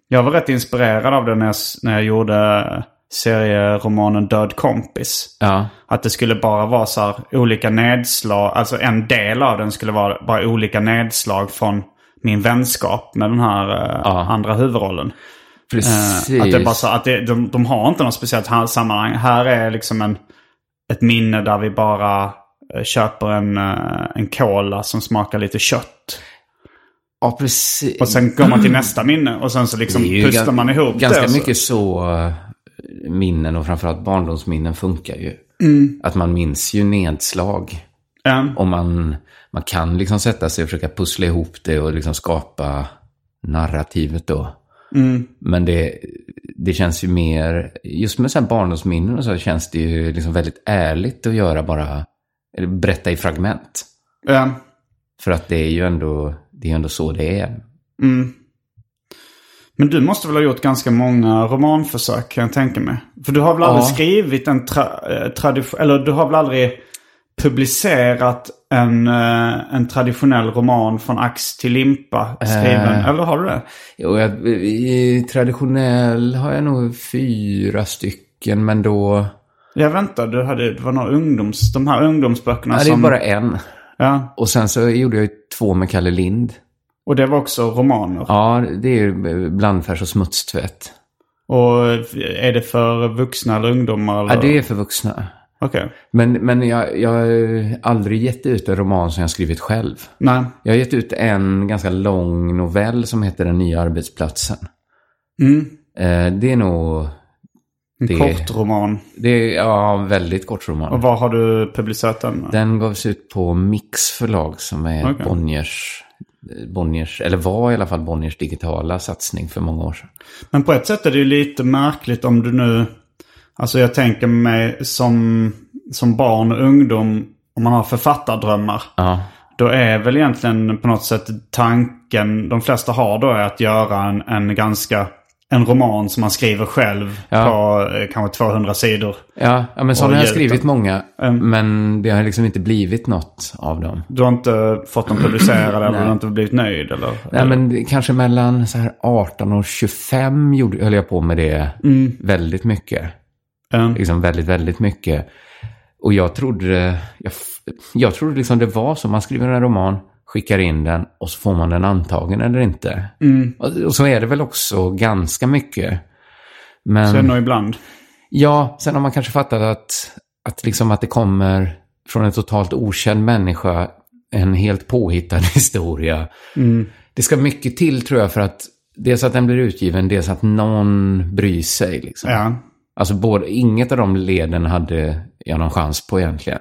S2: Jag var rätt inspirerad av det när jag, när jag gjorde serieromanen Död kompis.
S3: Ja.
S2: Att det skulle bara vara så här olika nedslag. Alltså en del av den skulle vara bara olika nedslag från min vänskap med den här eh,
S3: Ja.
S2: andra huvudrollen.
S3: Precis.
S2: Eh, Att det bara så att det, de, de har inte något speciellt ha- sammanhang. Här är liksom en, ett minne där vi bara eh, köper en, eh, en cola som smakar lite kött.
S3: Ja, precis.
S2: Och sen går man till nästa minne och sen så liksom
S3: gan-
S2: man ihop
S3: Ganska
S2: det. så-
S3: mycket så eh, minnen och framförallt barndomsminnen funkar ju.
S2: Mm.
S3: Att man minns ju nedslag.
S2: Ja.
S3: Och man, man kan liksom sätta sig och försöka pussla ihop det och liksom skapa narrativet då.
S2: Mm.
S3: Men det, det känns ju mer, just med så här barndomsminnen och så känns det ju liksom väldigt ärligt att göra bara, eller berätta i fragment.
S2: Ja.
S3: För att det är ju ändå, det är ändå så det är.
S2: Mm. Men du måste väl ha gjort ganska många romanförsök kan jag tänka mig. För du har väl aldrig
S3: Ja.
S2: skrivit en tra- eh, tradition... Eller du har väl aldrig publicerat en, eh, en traditionell roman från ax till limpa skriven?
S3: Eh.
S2: Eller har du det?
S3: Och jag, i traditionell har jag nog fyra stycken, men då...
S2: Jag väntar, du hade, det var några ungdoms... De här ungdomsböckerna
S3: Nej, det är
S2: som...
S3: bara en.
S2: Ja,
S3: Och sen så gjorde jag ju två med Kalle Lind.
S2: och det var också romaner.
S3: Ja, det är blandfärs och smutstvätt.
S2: Och är det för vuxna eller ungdomar? Eller?
S3: Ja, det är för vuxna.
S2: Okej.
S3: Men, men jag, jag har aldrig gett ut en roman som jag skrivit själv.
S2: Nej.
S3: Jag har gett ut en ganska lång novell som heter Den nya arbetsplatsen.
S2: Mm.
S3: Eh, det är nog...
S2: En
S3: Det-
S2: kortroman.
S3: Det är ja, väldigt kort roman.
S2: Och var har du publicerat den?
S3: Den gavs ut på Mix förlag som är
S2: Okej.
S3: Bonniers, Bonniers, eller var i alla fall Bonniers digitala satsning för många år sedan.
S2: Men på ett sätt är det ju lite märkligt om du nu... Alltså jag tänker mig som, som barn och ungdom, om man har författardrömmar.
S3: Ja,
S2: Då är väl egentligen på något sätt tanken de flesta har då är att göra en, en ganska... En roman som man skriver själv
S3: Ja.
S2: på eh, kanske 200 sidor.
S3: ja, ja men sådana har jag skrivit
S2: den.
S3: många,
S2: Mm.
S3: men det har liksom inte blivit något av dem.
S2: Du har inte fått dem publicerade eller du har inte blivit nöjd eller?
S3: Nej, men det- kanske mellan så här 18 och 25 gjorde, höll jag på med det väldigt mycket.
S2: Mm.
S3: Liksom väldigt, väldigt mycket. Och jag trodde, jag, jag trodde liksom det var så. Man skriver en roman, skickar in den och så får man den antagen eller inte. Och, och så är det väl också ganska mycket. Men
S2: det nog ibland.
S3: ja, sen har man kanske fattat att, att, liksom att det kommer från en totalt okänd människa en helt påhittad historia. Det ska mycket till tror jag för att dels att den blir utgiven, dels att någon bryr sig. Liksom.
S2: Ja.
S3: Alltså både, inget av de leden hade jag någon chans på egentligen.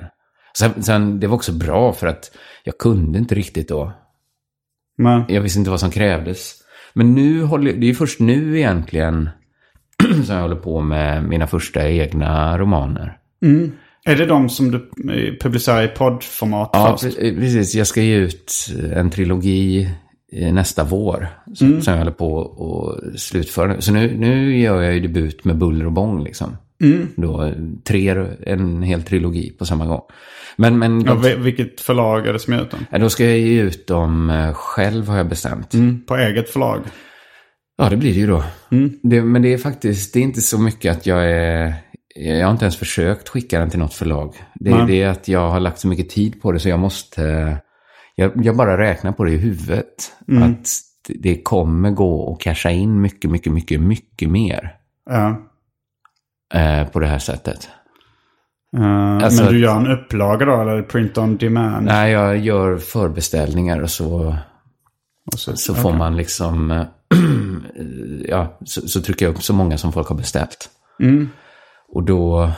S3: Sen, sen, det var också bra för att jag kunde inte riktigt då.
S2: Men,
S3: Jag visste inte vad som krävdes. Men nu håller, det är först nu egentligen som jag håller på med mina första egna romaner.
S2: är det de som du eh, publicerar i poddformat
S3: Ja,
S2: först?
S3: pre- precis. Jag ska ge ut en trilogi eh, nästa vår. Som, som jag håller på att slutföra nu. Så nu, nu gör jag ju debut med buller och bång liksom. Då, eh, tre, en hel trilogi på samma gång. Men, men
S2: Ja,
S3: de,
S2: vilket förlag är det som ger ut dem?
S3: då ska jag ge ut dem eh, själv har jag bestämt.
S2: På eget förlag?
S3: Ja, det blir det ju då. Det, men det är faktiskt, det är inte så mycket att jag är... Jag har inte ens försökt skicka den till något förlag. Det är det att jag har lagt så mycket tid på det så jag måste... Jag, jag bara räknar på det i huvudet. Att det kommer gå att casha in mycket, mycket, mycket, mycket mer
S2: Ja.
S3: eh, på det här sättet.
S2: Eh,
S3: Alltså-
S2: men du gör en upplaga då, eller print on demand?
S3: Nej, jag gör förbeställningar och så,
S2: Och så,
S3: så får man liksom... eh, ja, så, så trycker jag upp så många som folk har beställt.
S2: Mm.
S3: Och då,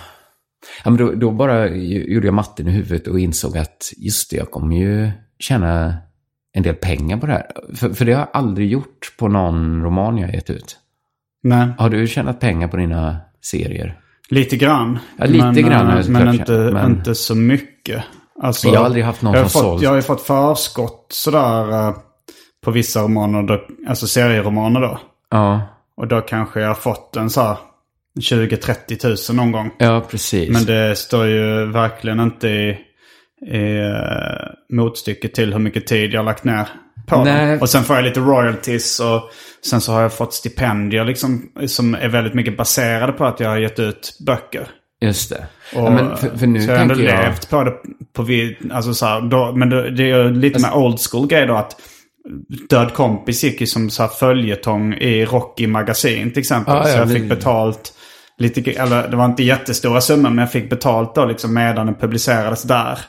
S3: ja, men då, då bara gjorde jag matten i huvudet och insåg att just det, jag kommer ju tjäna en del pengar på det här. För, för det har jag aldrig gjort på någon roman jag gett ut.
S2: Nej,
S3: Har du tjänat pengar på dina serier?
S2: lite grann.
S3: Ja, lite
S2: men,
S3: grann jag
S2: Men inte,
S3: men-
S2: inte så mycket. Alltså,
S3: Jag har aldrig haft någon
S2: jag har
S3: som
S2: fått,
S3: sålt.
S2: Jag har ju fått förskott sådär eh, på vissa romaner, då, alltså serieromaner då.
S3: Ja,
S2: Och då kanske jag har fått en så här 20-30 tusen någon gång.
S3: ja precis.
S2: Men det står ju verkligen inte i, uh, motstycke till hur mycket tid jag har lagt ner. på
S3: Nej.
S2: dem. Och sen får jag lite royalties och sen så har jag fått stipendier liksom som är väldigt mycket baserade på att jag har gett ut böcker.
S3: Just det.
S2: Och,
S3: ja, för, för nu
S2: så jag har ändå
S3: jag...
S2: levt på det på vid, alltså så här, då, men det, det är lite mer old school grej då att Död kompis gick ju som så här följetong i Rocky magasin till exempel.
S3: Ja,
S2: så
S3: ja,
S2: jag fick betalt lite, eller det var inte jättestora summor men jag fick betalt då liksom medan den publicerades där.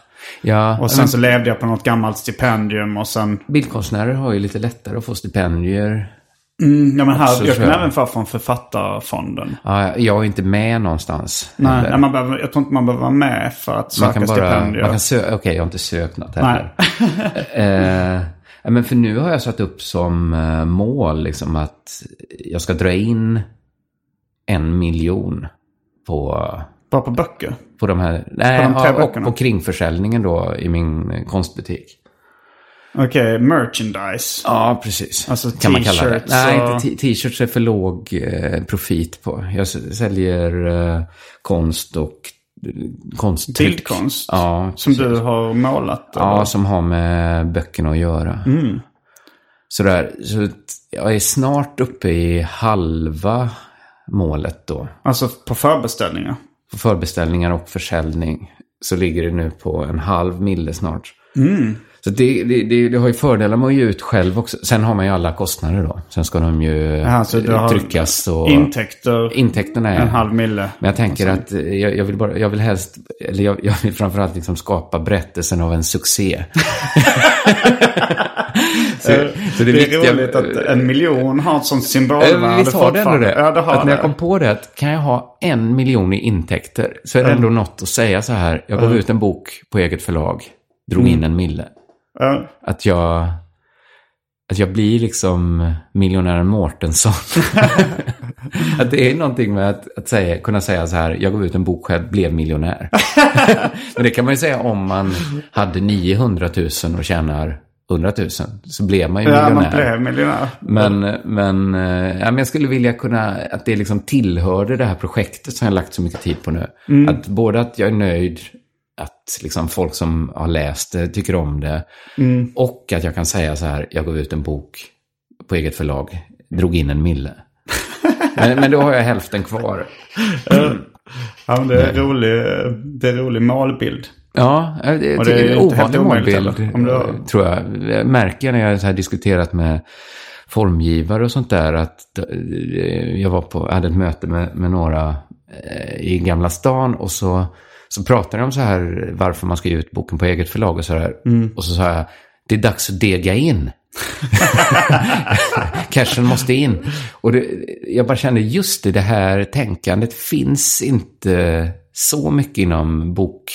S3: Ja,
S2: Och sen
S3: men
S2: så levde jag på något gammalt stipendium och sen...
S3: bildkonstnärer har ju lite lättare att få stipendier.
S2: Mm, ja men här,
S3: Också,
S2: jag kan även få från Författarfonden.
S3: Ja, jag är inte med någonstans.
S2: Nej, nej man behöver, jag tror inte man behöver vara med för att söka
S3: man kan bara...
S2: stipendier.
S3: Man kan söka... Okej, jag har inte sökt något heller.
S2: Nej.
S3: eh, men för nu har jag satt upp som eh, mål liksom att jag ska dra in en miljon på,
S2: Bara på böcker.
S3: på de här... Nej,
S2: de tre
S3: ja, och på kringförsäljningen då i min eh, konstbutik.
S2: Okej, merchandise.
S3: Ja, precis.
S2: Alltså
S3: kan man kalla det. Nej, inte t-shirts är för låg eh, profit på. Jag säljer eh, konst och eh, konsttryck.
S2: Bildkonst.
S3: Ja,
S2: Som
S3: precis.
S2: du har målat.
S3: Ja,
S2: eller?
S3: som har med böckerna att göra.
S2: Mm.
S3: Sådär, så jag är snart uppe i halva målet då.
S2: Alltså på förbeställningar.
S3: På förbeställningar och försäljning så ligger det nu på en halv mille snart.
S2: Mm.
S3: Så det, det, det, det har ju fördelar med att ge ut själv också. Sen har man ju alla kostnader då. Sen ska de ju
S2: har
S3: tryckas och...
S2: Intäkter
S3: Intäkterna är...
S2: en halv mille.
S3: Men jag tänker att eh, jag, jag vill bara, jag vill helst, eller jag, jag vill framförallt liksom skapa berättelsen av en succé. så, så
S2: det,
S3: viktiga-
S2: är roligt att en miljon har ett sånt
S3: Eh,
S2: symbolvärde
S3: Visst har det ändå det?
S2: Ja, det har
S3: att när jag kom på det, att kan jag ha en miljon i intäkter så är det ändå något att säga så här. Jag gav ut en bok på eget förlag, drog in en mille.
S2: Ja.
S3: Att jag, att jag blir liksom miljonären Mårtensson. att det är någonting med att, att säga, kunna säga så här, jag gav ut en bok själv, blev miljonär. Men det kan man ju säga om man hade 900 000 och tjänar 100 000. Så blev man ju
S2: Ja, man
S3: miljonär.
S2: blev miljonär.
S3: Men, men, eh, ja, men jag skulle vilja kunna, att det liksom tillhörde det här projektet som jag lagt så mycket tid på nu. Att både att jag är nöjd, att liksom folk som har läst det tycker om det. Och att jag kan säga så här, jag gav ut en bok på eget förlag, drog in en mille. men, men då har jag hälften kvar.
S2: Ja, det är en rolig, det är en rolig målbild.
S3: Ja, det,
S2: Och
S3: det
S2: är helt
S3: ovanlig målbild,
S2: har-
S3: tror jag. Jag märker när jag har diskuterat med formgivare och sånt där att eh, jag var på, hade ett möte med, med några eh, i Gamla stan och så, så pratade de om så här varför man ska ge ut boken på eget förlag och så här.
S2: Mm.
S3: Och så sa jag, det är dags att dega in. Cashen måste in. Och det, jag bara kände, just det, det här tänkandet finns inte så mycket inom bok.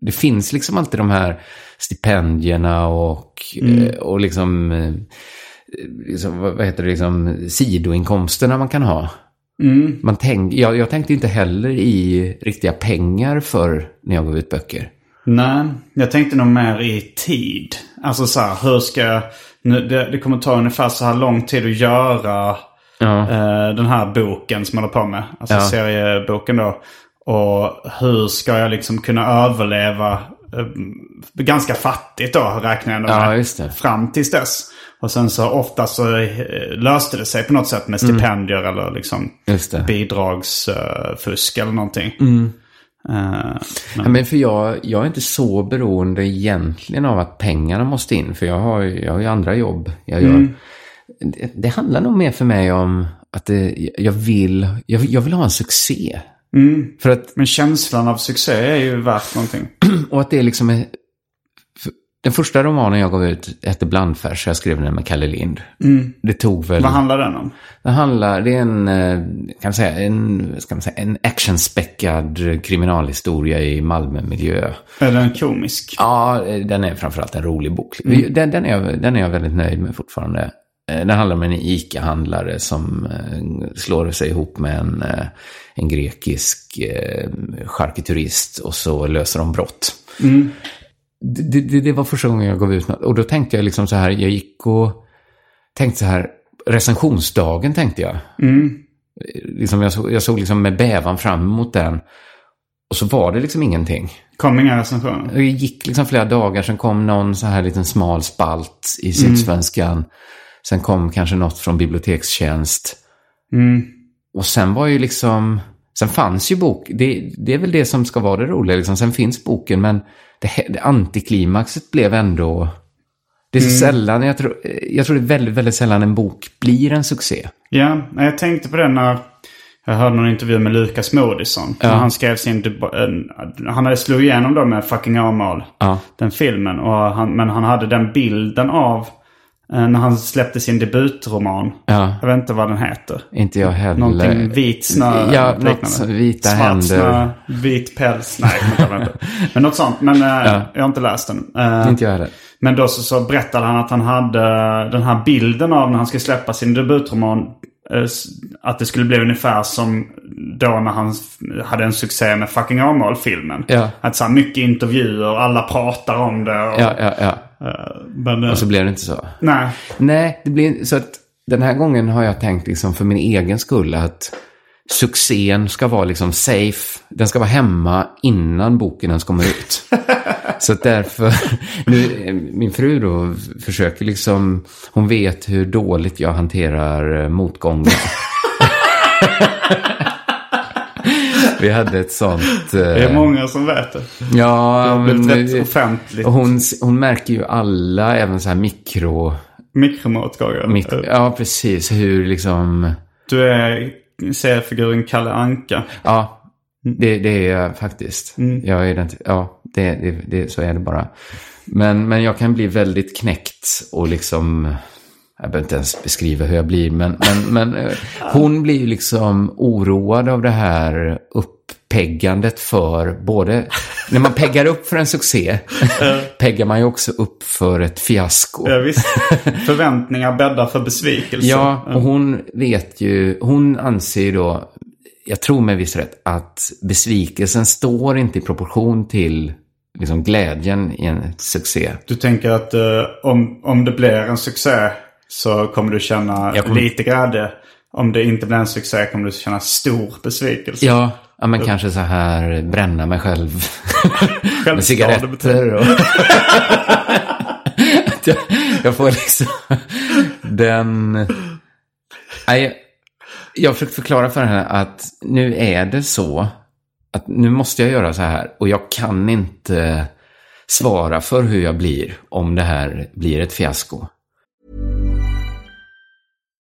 S3: Det finns liksom alltid de här stipendierna och, eh, och liksom, eh, liksom, vad heter det, liksom sidoinkomsterna man kan ha. Man tänk, jag, jag tänkte inte heller i riktiga pengar för när jag gav ut böcker.
S2: Nej, jag tänkte nog mer i tid. Alltså så här, hur ska jag... Nu, det, det kommer ta ungefär så här lång tid att göra
S3: Ja.
S2: eh, den här boken som jag håller på med. Alltså
S3: Ja.
S2: serieboken då. Och hur ska jag liksom kunna överleva eh, ganska fattigt då räknar jag
S3: Ja,
S2: med.
S3: det.
S2: Fram tills dess. Och sen så ofta så eh, löste det sig på något sätt med
S3: Mm.
S2: stipendier eller liksom bidragsfusk eller någonting. Eh,
S3: Ja, men för jag, jag är inte så beroende egentligen av att pengarna måste in. För jag har, jag har ju andra jobb jag gör. Det, det handlar nog mer för mig om att det, jag, vill, jag, jag vill ha en succé. För att,
S2: Men känslan av succé är ju värt någonting.
S3: och att det är liksom... Den första romanen jag gav ut hette Blandfärs. Jag skrev den med Kalle Lind. Det tog väl...
S2: Vad handlar den om?
S3: Det handlar, det är en, eh, kan man säga, en, ska man säga, en actionspäckad kriminalhistoria i Malmö-miljö.
S2: Är den komisk?
S3: Ja, den är framförallt en rolig bok. Den, den, är jag, den är jag väldigt nöjd med fortfarande. Eh, Den handlar om en ICA-handlare som eh, slår sig ihop med en, en grekisk charkuterist och så löser de brott. Det, det, det var första gången jag gav ut något. Och då tänkte jag liksom så här, jag gick och tänkte så här, recensionsdagen tänkte jag. Liksom jag, såg, jag såg liksom med bävan fram emot den. Och så var det liksom ingenting.
S2: Kom inga recensioner.
S3: Det gick liksom flera dagar, sen kom någon så här liten smal spalt i Sydsvenskan. Sen kom kanske något från bibliotekstjänst. Och sen var ju liksom... Sen fanns ju bok. Det, det är väl det som ska vara det roliga. Liksom. Sen finns boken, men det, det antiklimaxet blev ändå... Det är så sällan, jag tror, jag tror det är väldigt, väldigt sällan en bok blir en succé.
S2: Ja, jag tänkte på det när jag hörde någon intervju med Lukas Moodysson. När han skrev sin... Han hade slog igenom då med Fucking Åmål.
S3: Ja.
S2: Den filmen. Och han, men han hade den bilden av när han släppte sin debutroman.
S3: Ja.
S2: Jag vet inte vad den heter.
S3: Inte jag heller.
S2: Någonting vit snö.
S3: Ja, något vita
S2: Svart
S3: händer.
S2: Snö, vit päls. Nej, inte ihåg. Men något sånt. Men eh, jag har inte läst den. Eh,
S3: Inte jag heller.
S2: Men då så, så berättade han att han hade den här bilden av när han skulle släppa sin debutroman. eh, Att det skulle bli ungefär som då när han hade en succé med Fucking Åmål-filmen.
S3: Ja.
S2: Att så här, mycket intervjuer alla pratar om det. Och,
S3: Ja, ja, ja.
S2: Eh, men, eh,
S3: Och så blev det inte så.
S2: nej.
S3: Nej, det blir så att den här gången har jag tänkt liksom för min egen skull att succén ska vara liksom safe. Den ska vara hemma innan boken ens kommer ut. så att därför, nu, eh, min fru då försöker liksom, hon vet hur dåligt jag hanterar motgångar. Vi hade ett sånt...
S2: Det är många som vet det.
S3: Ja,
S2: Det har blivit
S3: men,
S2: rätt offentligt.
S3: hon, hon märker ju alla, även så här mikro...
S2: Mikromotgångar.
S3: mikro
S2: Eh,
S3: ja, precis. Hur liksom...
S2: Du är seriefiguren Kalle Anka.
S3: Ja, det, det är jag faktiskt. Jag är den, ja, det, det, det, så är det bara. Men, men jag kan bli väldigt knäckt och liksom... Jag behöver inte ens beskriva hur jag blir, men, men, men eh, hon blir ju liksom oroad av det här uppeggandet för både... När man peggar upp för en succé, peggar man ju också upp för ett fiasko.
S2: Ja, visst. Förväntningar bäddar för besvikelse.
S3: Ja, och hon vet ju, hon anser ju då, jag tror med viss rätt, att besvikelsen står inte i proportion till liksom glädjen i en succé.
S2: Du tänker att eh, om, om det blir en succé så kommer du känna
S3: kommer-
S2: lite glädje. Om det inte blir en succé kommer du känna stor besvikelse.
S3: Ja, ja men kanske så här bränna mig själv med cigaretter. Och jag, jag får liksom den... Nej, jag har försökt förklara för henne att nu är det så att nu måste jag göra så här och jag kan inte svara för hur jag blir om det här blir ett fiasko.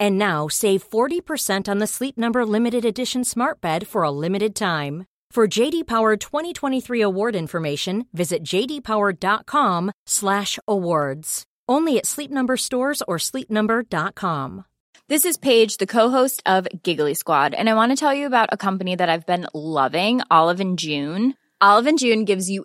S1: And now save 40% on the Sleep Number limited edition Smart Bed for a limited time. For JD Power 2023 award information, visit jdpower.com/awards. Only at Sleep Number stores or sleepnumber.com.
S4: This is Paige, the co-host of Giggly Squad, and I want to tell you about a company that I've been loving, Olive and June. Olive and June gives you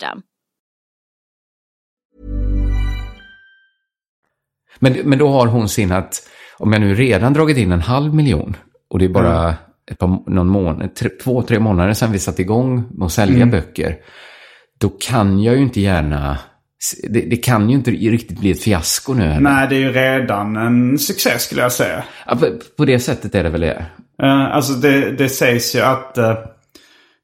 S3: Men, men då har hon sin att, om jag nu redan dragit in en halv miljon och det är bara ett par, någon månad, tre, två, tre månader sedan vi satte igång med att sälja böcker. Då kan jag ju inte gärna, det, det kan ju inte riktigt bli ett fiasko nu.
S2: Nej, det är ju redan en succé skulle jag säga.
S3: Ja, på, på det sättet är det väl det.
S2: Eh, alltså det, det sägs ju att... eh,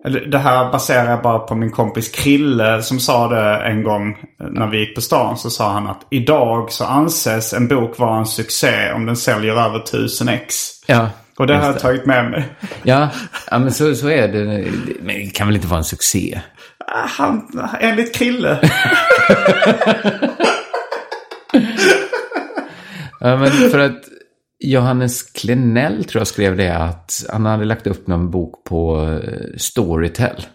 S2: det här baserar jag bara på min kompis Krille som sa det en gång eh, när vi gick på stan. Så sa han att idag så anses en bok vara en succé om den säljer över 1000 ex.
S3: Ja,
S2: Och det har jag tagit med mig.
S3: Ja, ja men så, så är det. Men det kan väl inte vara en succé?
S2: Ah, Han, enligt Krille.
S3: Ja, men för att Johannes Klenell tror jag skrev det att han hade lagt upp någon bok på eh, Storytel.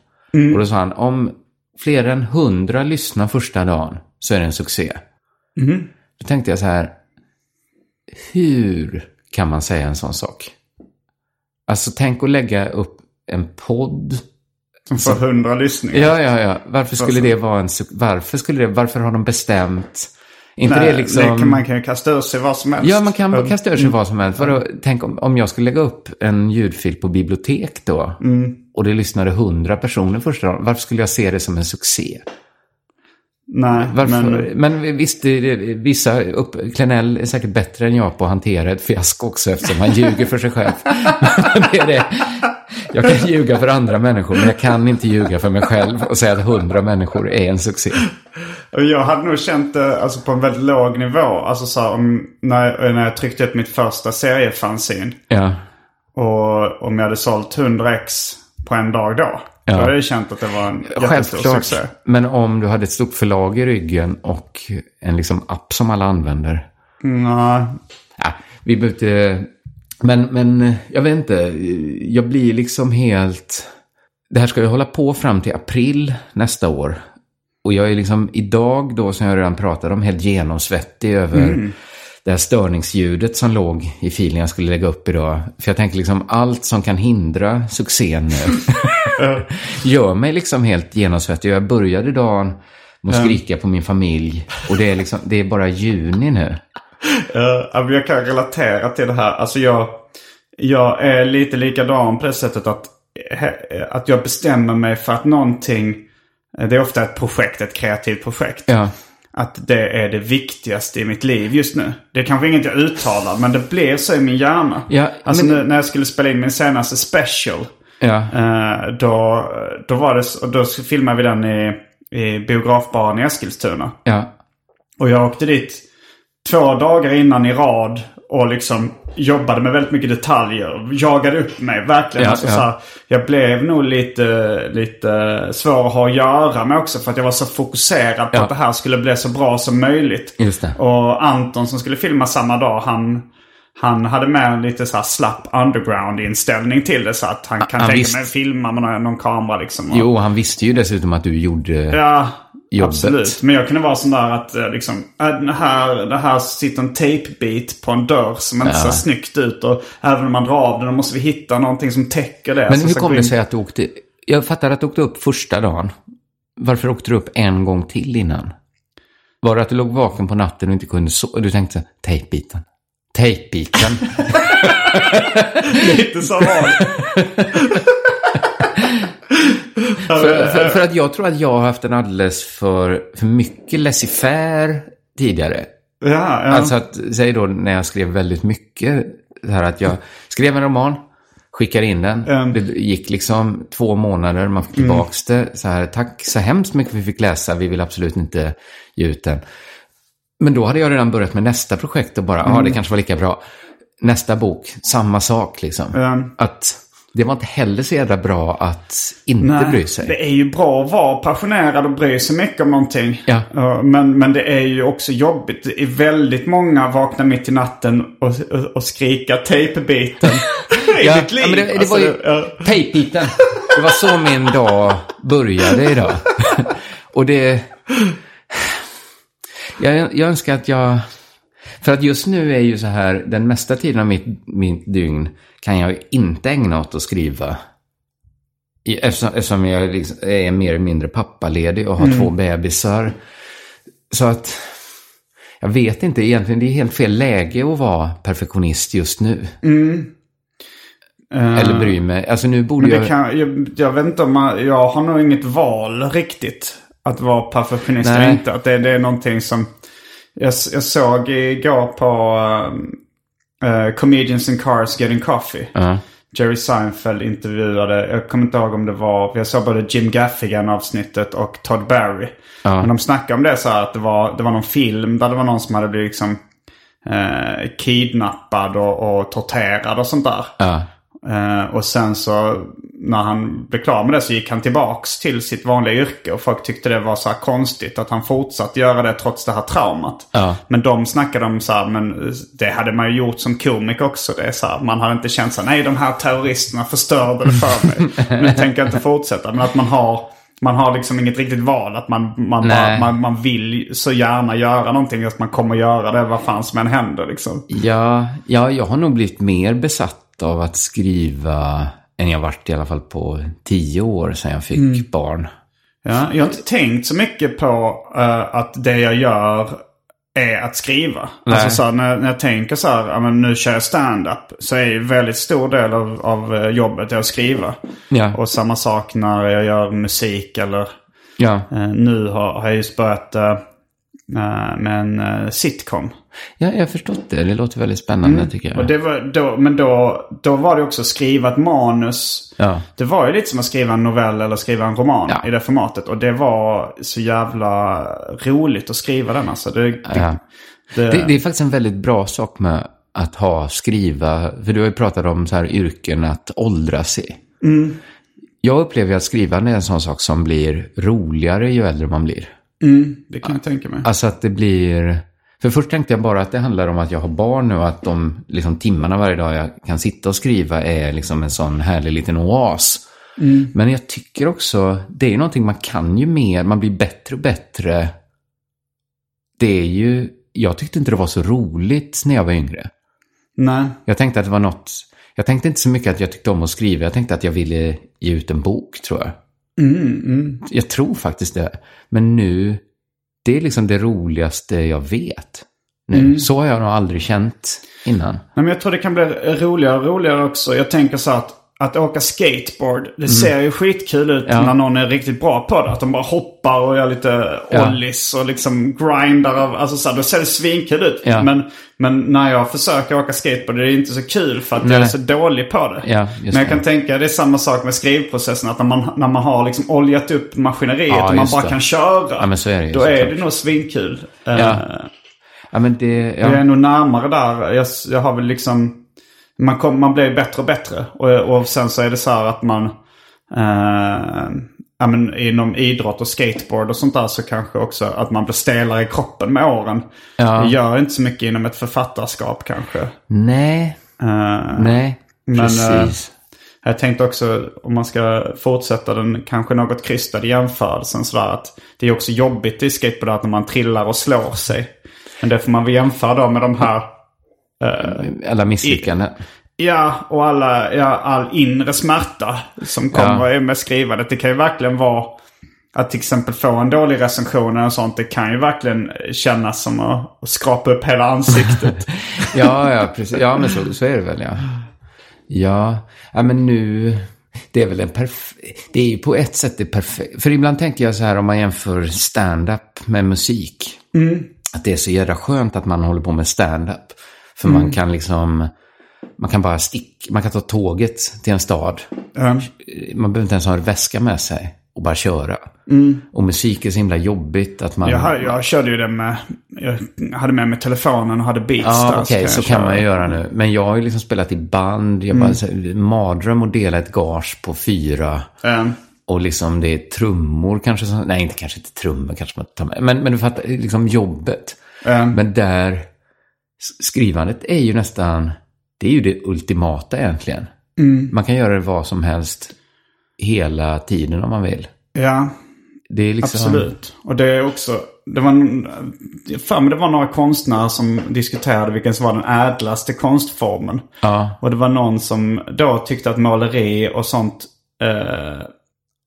S3: Och då sa han om fler än hundra lyssnar första dagen så är det en succé. Då tänkte jag så här, hur kan man säga en sån sak? Alltså tänk att lägga upp en podd.
S2: Som får 100 lyssningar.
S3: Ja, ja, ja. Varför skulle det vara en? Varför skulle det, varför har de bestämt? Inte
S2: Nej,
S3: det liksom...
S2: det man kan ju kasta ur sig vad som helst.
S3: Ja, man kan
S2: Mm.
S3: kasta ur sig vad som helst. Vadå, tänk om, om jag skulle lägga upp en ljudfil på bibliotek då.
S2: Mm.
S3: Och det lyssnade hundra personer första dagen. Varför skulle jag se det som en succé?
S2: Nej,
S3: Varför?
S2: men...
S3: Men, visst, vissa upp, Klenell är säkert bättre än jag på att hantera ett fiasko också eftersom han ljuger för sig själv. Det är det. Jag kan ljuga för andra människor, men jag kan inte ljuga för mig själv och säga att hundra människor är en succé.
S2: Jag hade nog känt det alltså, på en väldigt låg nivå. Alltså så här, om, när, när jag tryckte upp mitt första seriefanzine.
S3: Ja,
S2: Och om jag hade sålt 100 ex på en dag då.
S3: Ja.
S2: Då hade jag känt att det var en jättestor
S3: självklart.
S2: succé.
S3: Men om du hade ett stort förlag i ryggen och en liksom app som alla använder.
S2: Nej.
S3: Ja, vi behöver inte... Men, men jag vet inte. Jag blir liksom helt... Det här ska ju hålla på fram till april nästa år. Och jag är liksom idag då, som jag redan pratade om, helt genomsvettig över det här störningsljudet som låg i filen jag skulle lägga upp idag. För jag tänker liksom allt som kan hindra succén nu gör mig liksom helt genomsvettig. Jag började dagen med att skrika på min familj. Och det är, liksom, det är bara juni nu.
S2: Men jag kan relatera till det här. Alltså jag, jag är lite likadan på det sättet att, att jag bestämmer mig för att någonting, det är ofta ett projekt, ett kreativt projekt.
S3: Ja.
S2: Att det är det viktigaste i mitt liv just nu. Det är kanske inget jag uttalar, men det blir så i min hjärna.
S3: Ja,
S2: alltså
S3: men-
S2: nu, när jag skulle spela in min senaste special.
S3: Ja.
S2: Eh, då, då var det, då filmade vi den i, i biografbaren i Eskilstuna.
S3: Ja.
S2: Och jag åkte dit två dagar innan i rad och liksom jobbade med väldigt mycket detaljer. Jagade upp mig verkligen.
S3: Ja,
S2: alltså,
S3: ja.
S2: Så här, jag blev nog lite, lite svår att ha att göra med också. För att jag var så fokuserad på
S3: Ja.
S2: att det här skulle bli så bra som möjligt. Och Anton som skulle filma samma dag, han, han hade med en lite så här slapp underground-inställning till det. Så att han kan
S3: han
S2: tänka
S3: visst-
S2: mig att filma med någon, någon kamera liksom. Och,
S3: Jo, han visste ju dessutom att du gjorde...
S2: Ja,
S3: jobbet.
S2: absolut. Men jag kunde vara sån där att eh, liksom, äh, här, det här sitter en tejpbit på en dörr som inte
S3: Ja.
S2: ser snyggt ut. Och även om man drar av den då måste vi hitta någonting som täcker det.
S3: Men
S2: Så
S3: hur kom det sig att du åkte... Jag fattar att du åkte upp första dagen. Varför åkte du upp en gång till innan? Var det att du låg vaken på natten och inte kunde sova? Du tänkte, tejpbiten. Tejpbiten.
S2: Lite så var.
S3: För, för, för att jag tror att jag har haft en alldeles för, för mycket laissez-faire tidigare.
S2: Ja, ja.
S3: Alltså att, säg då när jag skrev väldigt mycket, så här att jag skrev en roman, skickade in den.
S2: Mm.
S3: Det gick liksom två månader, man fick tillbaks det. Så här, tack så hemskt mycket vi fick läsa, vi vill absolut inte ge ut den. Men då hade jag redan börjat med nästa projekt och bara, ja
S2: Mm.
S3: det kanske var lika bra. Nästa bok, samma sak liksom.
S2: Ja.
S3: Att det var inte heller så jävla bra att inte bry sig.
S2: Det är ju bra att vara passionerad och bry sig mycket om någonting.
S3: Ja.
S2: Men, men det är ju också jobbigt. Är väldigt många vaknar mitt i natten och, och, och skrika tejpbiten i
S3: Ja,
S2: ditt liv.
S3: ja, men det, det
S2: Alltså,
S3: var ju
S2: ja.
S3: tejpbiten. Det var så min dag började idag. Och det... Jag, jag önskar att jag... För att just nu är ju så här, den mesta tiden av mitt, mitt dygn kan jag inte ägna åt att skriva. Eftersom, eftersom jag liksom är mer eller mindre pappaledig och har två bebisar. Så att... Jag vet inte egentligen, det är helt fel läge att vara perfektionist just nu. Eller bryr mig. Alltså nu borde
S2: Men det
S3: jag...
S2: kan, jag, jag vet inte om man, jag har nog inget val riktigt. Att vara perfektionist eller inte. Att det, det är någonting som... Jag, jag såg igår på uh, Comedians in Cars Getting Coffee.
S3: Ja.
S2: Jerry Seinfeld intervjuade, jag kommer inte ihåg om det var, jag såg både Jim Gaffigan avsnittet och Todd Barry. Men de snackade om det så här att det var, det var någon film där det var någon som hade blivit liksom eh, kidnappad och, och torterad och sånt där.
S3: Ja.
S2: Eh, och sen så när han blev klar med det så gick han tillbaks till sitt vanliga yrke. Och folk tyckte det var så här konstigt att han fortsatte göra det trots det här traumat.
S3: Ja.
S2: Men de snackade om så här, men det hade man ju gjort som komiker också. Det är så här, man hade inte känt så här, nej de här terroristerna förstörde det för mig. nu tänker jag inte fortsätta. Men att man har, man har liksom inget riktigt val. Att man, man, bara, man, man vill så gärna göra någonting. Att man kommer göra det vad fan som än händer liksom.
S3: Ja, ja, jag har nog blivit mer besatt av att skriva än jag varit i alla fall på tio år sedan jag fick
S2: Mm.
S3: barn.
S2: Ja, jag har inte tänkt så mycket på eh, att det jag gör är att skriva.
S3: Nej.
S2: Alltså så här, när, när jag tänker så här, ja, men nu kör jag stand-up. Så är ju väldigt stor del av, av eh, jobbet är att skriva.
S3: Ja.
S2: Och samma sak när jag gör musik eller
S3: Ja,
S2: eh, nu har, har jag just börjat eh, eh, med en eh, sitcom.
S3: ja, jag har förstått det. Det låter väldigt spännande tycker jag.
S2: Mm. Och det var då, men då, då var det också skriva ett manus.
S3: Ja.
S2: Det var ju lite som att skriva en novell eller skriva en roman
S3: Ja.
S2: i det formatet. Och det var så jävla roligt att skriva den alltså. Det, det,
S3: Ja.
S2: det,
S3: Det, det är faktiskt en väldigt bra sak med att ha, skriva, för du har ju pratat om så här yrken att åldras i.
S2: Mm.
S3: Jag upplever att skrivande är en sån sak som blir roligare ju äldre man blir.
S2: Det kan jag tänka mig.
S3: Alltså att det blir... För först tänkte jag bara att det handlar om att jag har barn nu och att de liksom, timmarna varje dag jag kan sitta och skriva är liksom en sån härlig liten oas. Men jag tycker också, det är någonting man kan ju mer, man blir bättre och bättre. Det är ju, jag tyckte inte det var så roligt när jag var yngre.
S2: Nej.
S3: Jag tänkte att det var något, jag tänkte inte så mycket att jag tyckte om att skriva, jag tänkte att jag ville ge ut en bok tror jag. Jag tror faktiskt det. Men nu, det är liksom det roligaste jag vet. Nu. Så har jag nog aldrig känt innan.
S2: Nej, men jag tror det kan bli roligare och roligare också. Jag tänker så att, att åka skateboard, det ser ju skitkul ut
S3: Mm. Ja.
S2: när någon är riktigt bra på det. Att de bara hoppar och gör lite
S3: Ja.
S2: ollies och liksom grindar. Av, alltså så här, då ser det svinkul ut.
S3: Ja.
S2: Men, men när jag försöker åka skateboard det är inte så kul för att jag är
S3: Nej.
S2: så dålig på det.
S3: Ja,
S2: men jag
S3: det.
S2: kan tänka det är samma sak med skrivprocessen. Att när man, när man har liksom oljat upp maskineriet
S3: Ja,
S2: och man bara
S3: det.
S2: kan köra.
S3: Ja, är det
S2: Då är det nog svinkul. Eh,
S3: Ja. Ja, men det,
S2: jag är
S3: ja.
S2: nog närmare där. Jag, jag har väl liksom... Man, kom, man blir bättre och bättre. Och, och sen så är det så här att man... Eh, ja, men inom idrott och skateboard och sånt där så kanske också att man blir stelare i kroppen med åren.
S3: Ja.
S2: Det gör inte så mycket inom ett författarskap kanske.
S3: Nej,
S2: Eh,
S3: nej,
S2: Men,
S3: precis.
S2: jag tänkte också om man ska fortsätta den kanske något krystade jämförelsen sådär att det är också jobbigt i skateboard att när man trillar och slår sig. Men det får man väl jämföra då med de här
S3: Alla misslyckanden.
S2: Ja, och alla, ja, all inre smärta som kommer med skrivandet. Det kan ju verkligen vara att till exempel få en dålig recension eller sånt. Det kan ju verkligen kännas som att, att skrapa upp hela ansiktet.
S3: Ja, ja, precis. Ja, men så, så är det väl, ja. Ja, ja men nu... Det är väl en perf... Det är ju på ett sätt det perfekt. För ibland tänker jag så här om man jämför stand-up med musik. Att det är så jävla skönt att man håller på med stand-up. För man kan liksom... Man kan bara sticka, man kan ta tåget till en stad.
S2: Ja.
S3: Man behöver inte ens ha en väska med sig och bara köra. Och musik är så himla jobbigt att man...
S2: Jag, jag körde ju det med, jag hade med mig telefonen och hade beats där.
S3: Ja, okej, så,
S2: jag
S3: kan man ju göra nu. Men jag har ju liksom spelat i band. Jag bara, så, mardröm att dela ett gage på fyra.
S2: Eh,
S3: Och liksom det är trummor kanske. Som, nej, inte kanske inte trummor kanske man tar med. Men, men du fattar, liksom jobbet. Men där, skrivandet är ju nästan, det är ju det ultimata egentligen. Man kan göra det vad som helst hela tiden om man vill.
S2: ja,
S3: Det är liksom...
S2: absolut. Och det är också, det var, för mig det var några konstnärer som diskuterade vilken som var den ädlaste konstformen.
S3: Ja,
S2: Och det var någon som då tyckte att måleri och sånt, eh,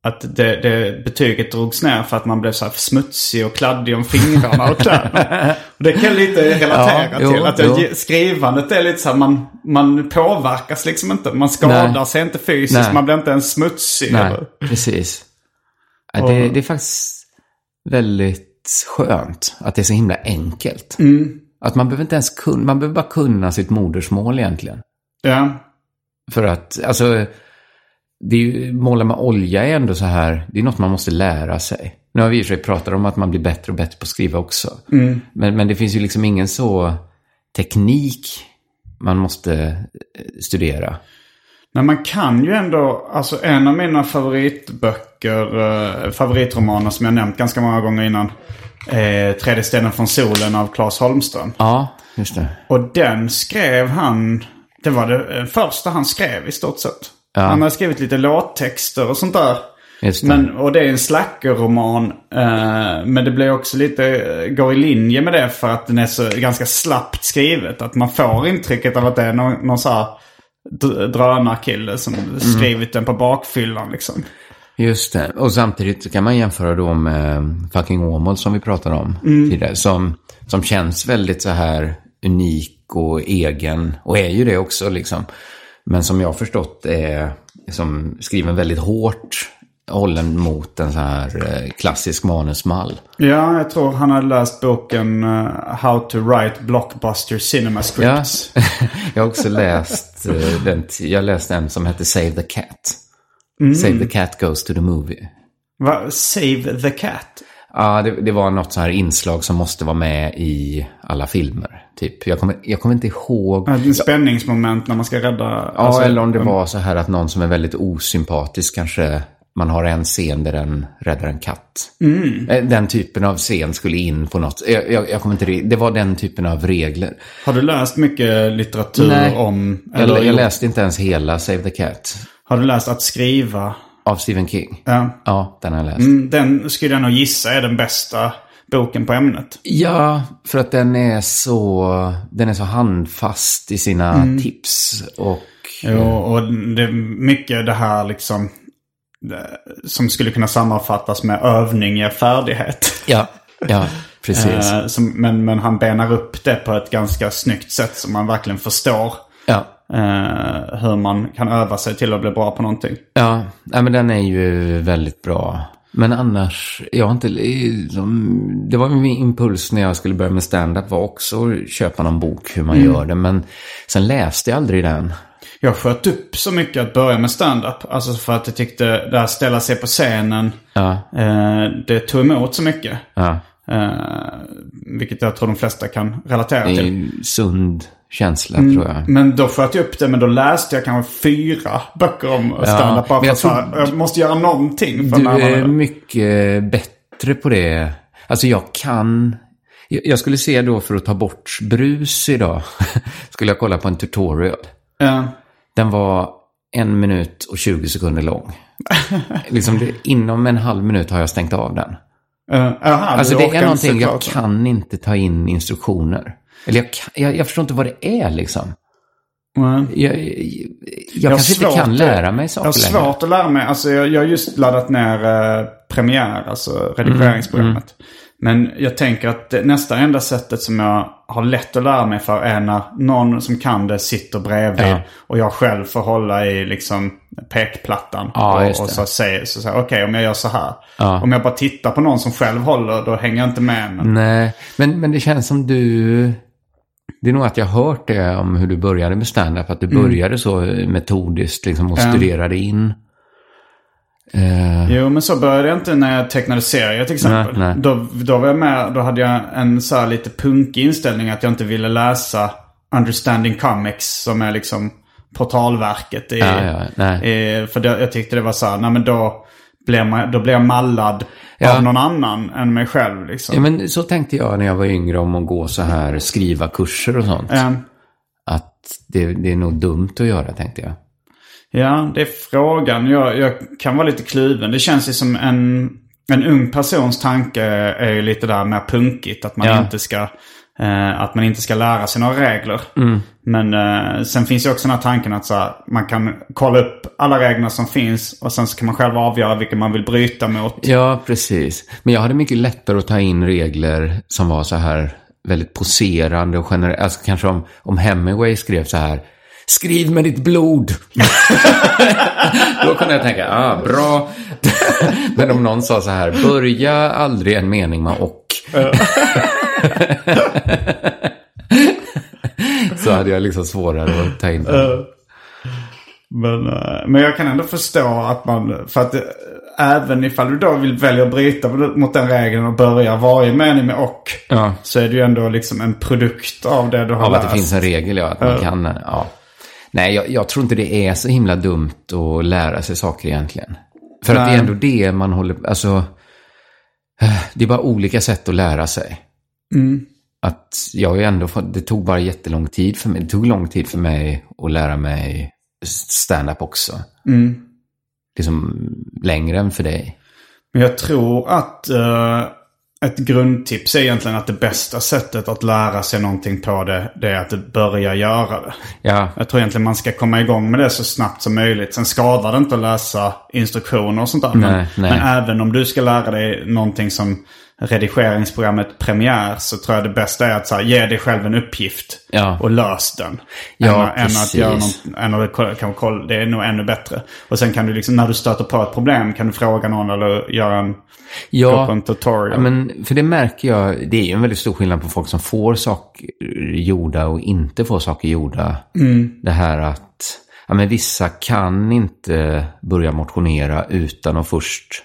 S2: att det, det betyget drogs ner för att man blev så här smutsig och kladdig om fingrarna och kläderna. det kan jag lite relatera
S3: Ja, jo,
S2: till. Att jag, skrivandet är lite så här, man, man påverkas liksom inte. Man skadar
S3: Nej.
S2: sig inte fysiskt,
S3: Nej.
S2: man blir inte ens smutsig.
S3: Nej,
S2: eller-
S3: precis. Ja, det, det är faktiskt väldigt skönt att det är så himla enkelt. Att man behöver inte ens kunna, man behöver bara kunna sitt modersmål egentligen.
S2: Ja.
S3: För att, alltså, det är ju, måla med olja är ändå så här, det är något man måste lära sig. Nu har vi i och för sig pratat om att man blir bättre och bättre på att skriva också. Men, men det finns ju liksom ingen så teknik man måste eh, studera.
S2: Men man kan ju ändå, alltså en av mina favoritböcker, eh, favoritromaner som jag nämnt ganska många gånger innan. Eh, Tredje stenen från solen av Claes Holmström.
S3: Ja, just det.
S2: Och den skrev han, det var det första han skrev i stort sett. Han har skrivit lite låttexter och sånt där.
S3: Det.
S2: Men, och det är en slackerroman. Eh, men det blir också lite, eh, går i linje med det för att den är så ganska slappt skrivet. Att man får intrycket av att det är någon, någon så här dr- drönarkille som
S3: Mm.
S2: skrivit den på bakfyllan liksom.
S3: Just det. Och samtidigt kan man jämföra då med Fucking Åmål som vi pratade om tidigare. Som, som känns väldigt så här unik och egen. Och är ju det också liksom. Men som jag har förstått är som skriven väldigt hårt. Hållen mot en så här eh, klassisk manusmall.
S2: Ja, jag tror han hade läst boken eh, How to Write Blockbuster Cinema
S3: Ja,
S2: Scripts.
S3: jag har också läst eh, den. Jag läste en som hette Save the Cat. Save the Cat Goes to the Movie.
S2: Va? Save the Cat?
S3: Ja, det, det var något så här inslag som måste vara med i alla filmer. Typ. Jag kommer, jag kommer inte ihåg.
S2: Ett spänningsmoment när man ska rädda...
S3: Ja,
S2: alltså,
S3: eller om det var så här att någon som är väldigt osympatisk kanske man har en scen där den räddar en katt. Eh, Den typen av scen skulle in på något. Jag, jag, jag kommer inte re- Det var den typen av regler.
S2: Har du läst mycket litteratur om... Eller,
S3: jag, jag läste inte ens hela Save the Cat
S2: Har du läst Att skriva?
S3: Av Stephen King.
S2: Ja.
S3: Ja, den har jag läst.
S2: Mm, Den skulle jag nog gissa är den bästa boken på ämnet.
S3: Ja, för att den är så, den är så handfast i sina tips. Och
S2: Jo, och det är mycket det här liksom... Som skulle kunna sammanfattas med övning ger färdighet.
S3: ja, ja, precis.
S2: Eh, som, men, men han benar upp det på ett ganska snyggt sätt som man verkligen förstår.
S3: ja.
S2: Eh, hur man kan öva sig till att bli bra på någonting.
S3: Ja, nej, men den är ju väldigt bra. Men annars, jag har inte... liksom- Det var min impuls när jag skulle börja med stand-up var också att köpa någon bok hur man gör det. Men sen läste jag aldrig den.
S2: Jag sköt upp så mycket att börja med stand-up. Alltså för att jag tyckte det här ställa sig på scenen,
S3: Ja,
S2: eh, det tog emot så mycket.
S3: ja.
S2: Eh, vilket jag tror de flesta kan relatera till.
S3: sund känsla tror jag.
S2: Men då sköt jag upp det, men då läste jag kanske fyra böcker om stand-up. Bara
S3: men
S2: för
S3: jag
S2: så här, jag måste göra någonting för
S3: Du är mycket bättre på det. Alltså jag kan... Jag skulle se då för att ta bort brus idag. skulle jag kolla på en tutorial.
S2: Eh,
S3: Den var en minut och 20 sekunder lång. liksom det, inom en halv minut har jag stängt av den.
S2: eh, aha,
S3: Alltså det är någonting, jag kan inte ta in instruktioner. Eller jag, kan, jag, jag förstår inte vad det är liksom.
S2: Mm.
S3: Jag, jag, jag, kanske inte kan lära mig
S2: Jag
S3: saker
S2: har
S3: längre.
S2: svårt att lära mig. Alltså jag, jag har just laddat ner eh, Premiere, alltså redigeringsprogrammet.
S3: Mm,
S2: Men jag tänker att nästa enda sättet som jag har lätt att lära mig för är när någon som kan det sitter bredvid.
S3: Ja.
S2: Och jag själv får hålla i liksom pekplattan.
S3: Ja,
S2: och och så säger så, så okej om jag gör så här.
S3: Ja.
S2: Om jag bara tittar på någon som själv håller, då hänger jag inte med. Men,
S3: Nej, men, men det känns som du... Det är nog att jag har hört det om hur du började med stand-up. Att du började så metodiskt liksom och studerade in. Eh,
S2: Jo, men så började jag inte när jag tecknade serier till exempel.
S3: Nej, nej.
S2: Då, då var jag med, då hade jag en så här lite punkig inställning att jag inte ville läsa Understanding Comics som är liksom portalverket. I,
S3: Ja, ja, nej.
S2: i, för det, jag tyckte det var så här, nej men då blir, man, då blir jag mallad
S3: Ja.
S2: av någon annan än mig själv liksom.
S3: ja, men så tänkte jag när jag var yngre om att gå så här skriva kurser och sånt.
S2: Eh,
S3: Att det, det är nog dumt att göra, tänkte jag.
S2: Ja, det är frågan. Jag, jag kan vara lite kluven. Det känns ju som en, en ung persons tanke är ju lite där mer punkigt. Att man
S3: Ja.
S2: inte ska Eh, att man inte ska lära sig några regler. Men eh, sen finns ju också den här tanken att så här, man kan kolla upp alla reglerna som finns och sen så kan man själv avgöra vilka man vill bryta mot.
S3: Ja, precis. Men jag hade mycket lättare att ta in regler som var så här väldigt poserande och generella. Alltså kanske om, om Hemingway skrev så här. Skriv med ditt blod. Då kunde jag tänka, ah, bra. Men om någon sa så här, börja aldrig en mening med och. så hade jag liksom svårare att ta in det.
S2: Men, eh, men jag kan ändå förstå att man, för att eh, även ifall du då vill välja att bryta mot den regeln och börja varje mening med och.
S3: Ja.
S2: Så är det ju ändå liksom en produkt av det du har
S3: Av
S2: läst.
S3: att det finns en regel, ja. Att man kan, ja. Nej, jag, jag tror inte det är så himla dumt att lära sig saker egentligen. För att det är ändå det man håller, alltså. eh, Det är bara olika sätt att lära sig. Att jag har ju ändå fått, det tog bara jättelång tid för mig. Det tog lång tid för mig att lära mig stand-up också. Liksom längre än för dig.
S2: Men jag tror att eh, ett grundtips är egentligen att det bästa sättet att lära sig någonting på det, det är att börja göra det.
S3: Ja,
S2: Jag tror egentligen man ska komma igång med det så snabbt som möjligt. Sen skadar det inte att läsa instruktioner och sånt där. men,
S3: Nej, nej.
S2: men även om du ska lära dig någonting som redigeringsprogrammet Premiere så tror jag det bästa är att så här, ge dig själv en uppgift
S3: Ja.
S2: och lös den.
S3: Ja,
S2: än, än att göra något, än att kan kolla, det är nog ännu bättre. Och sen kan du liksom, när du stöter på ett problem kan du fråga någon eller göra en,
S3: ja,
S2: på en tutorial.
S3: Ja, men för det märker jag, det är ju en väldigt stor skillnad på folk som får saker gjorda och inte får saker gjorda. Det här att, ja men vissa kan inte börja motionera utan att först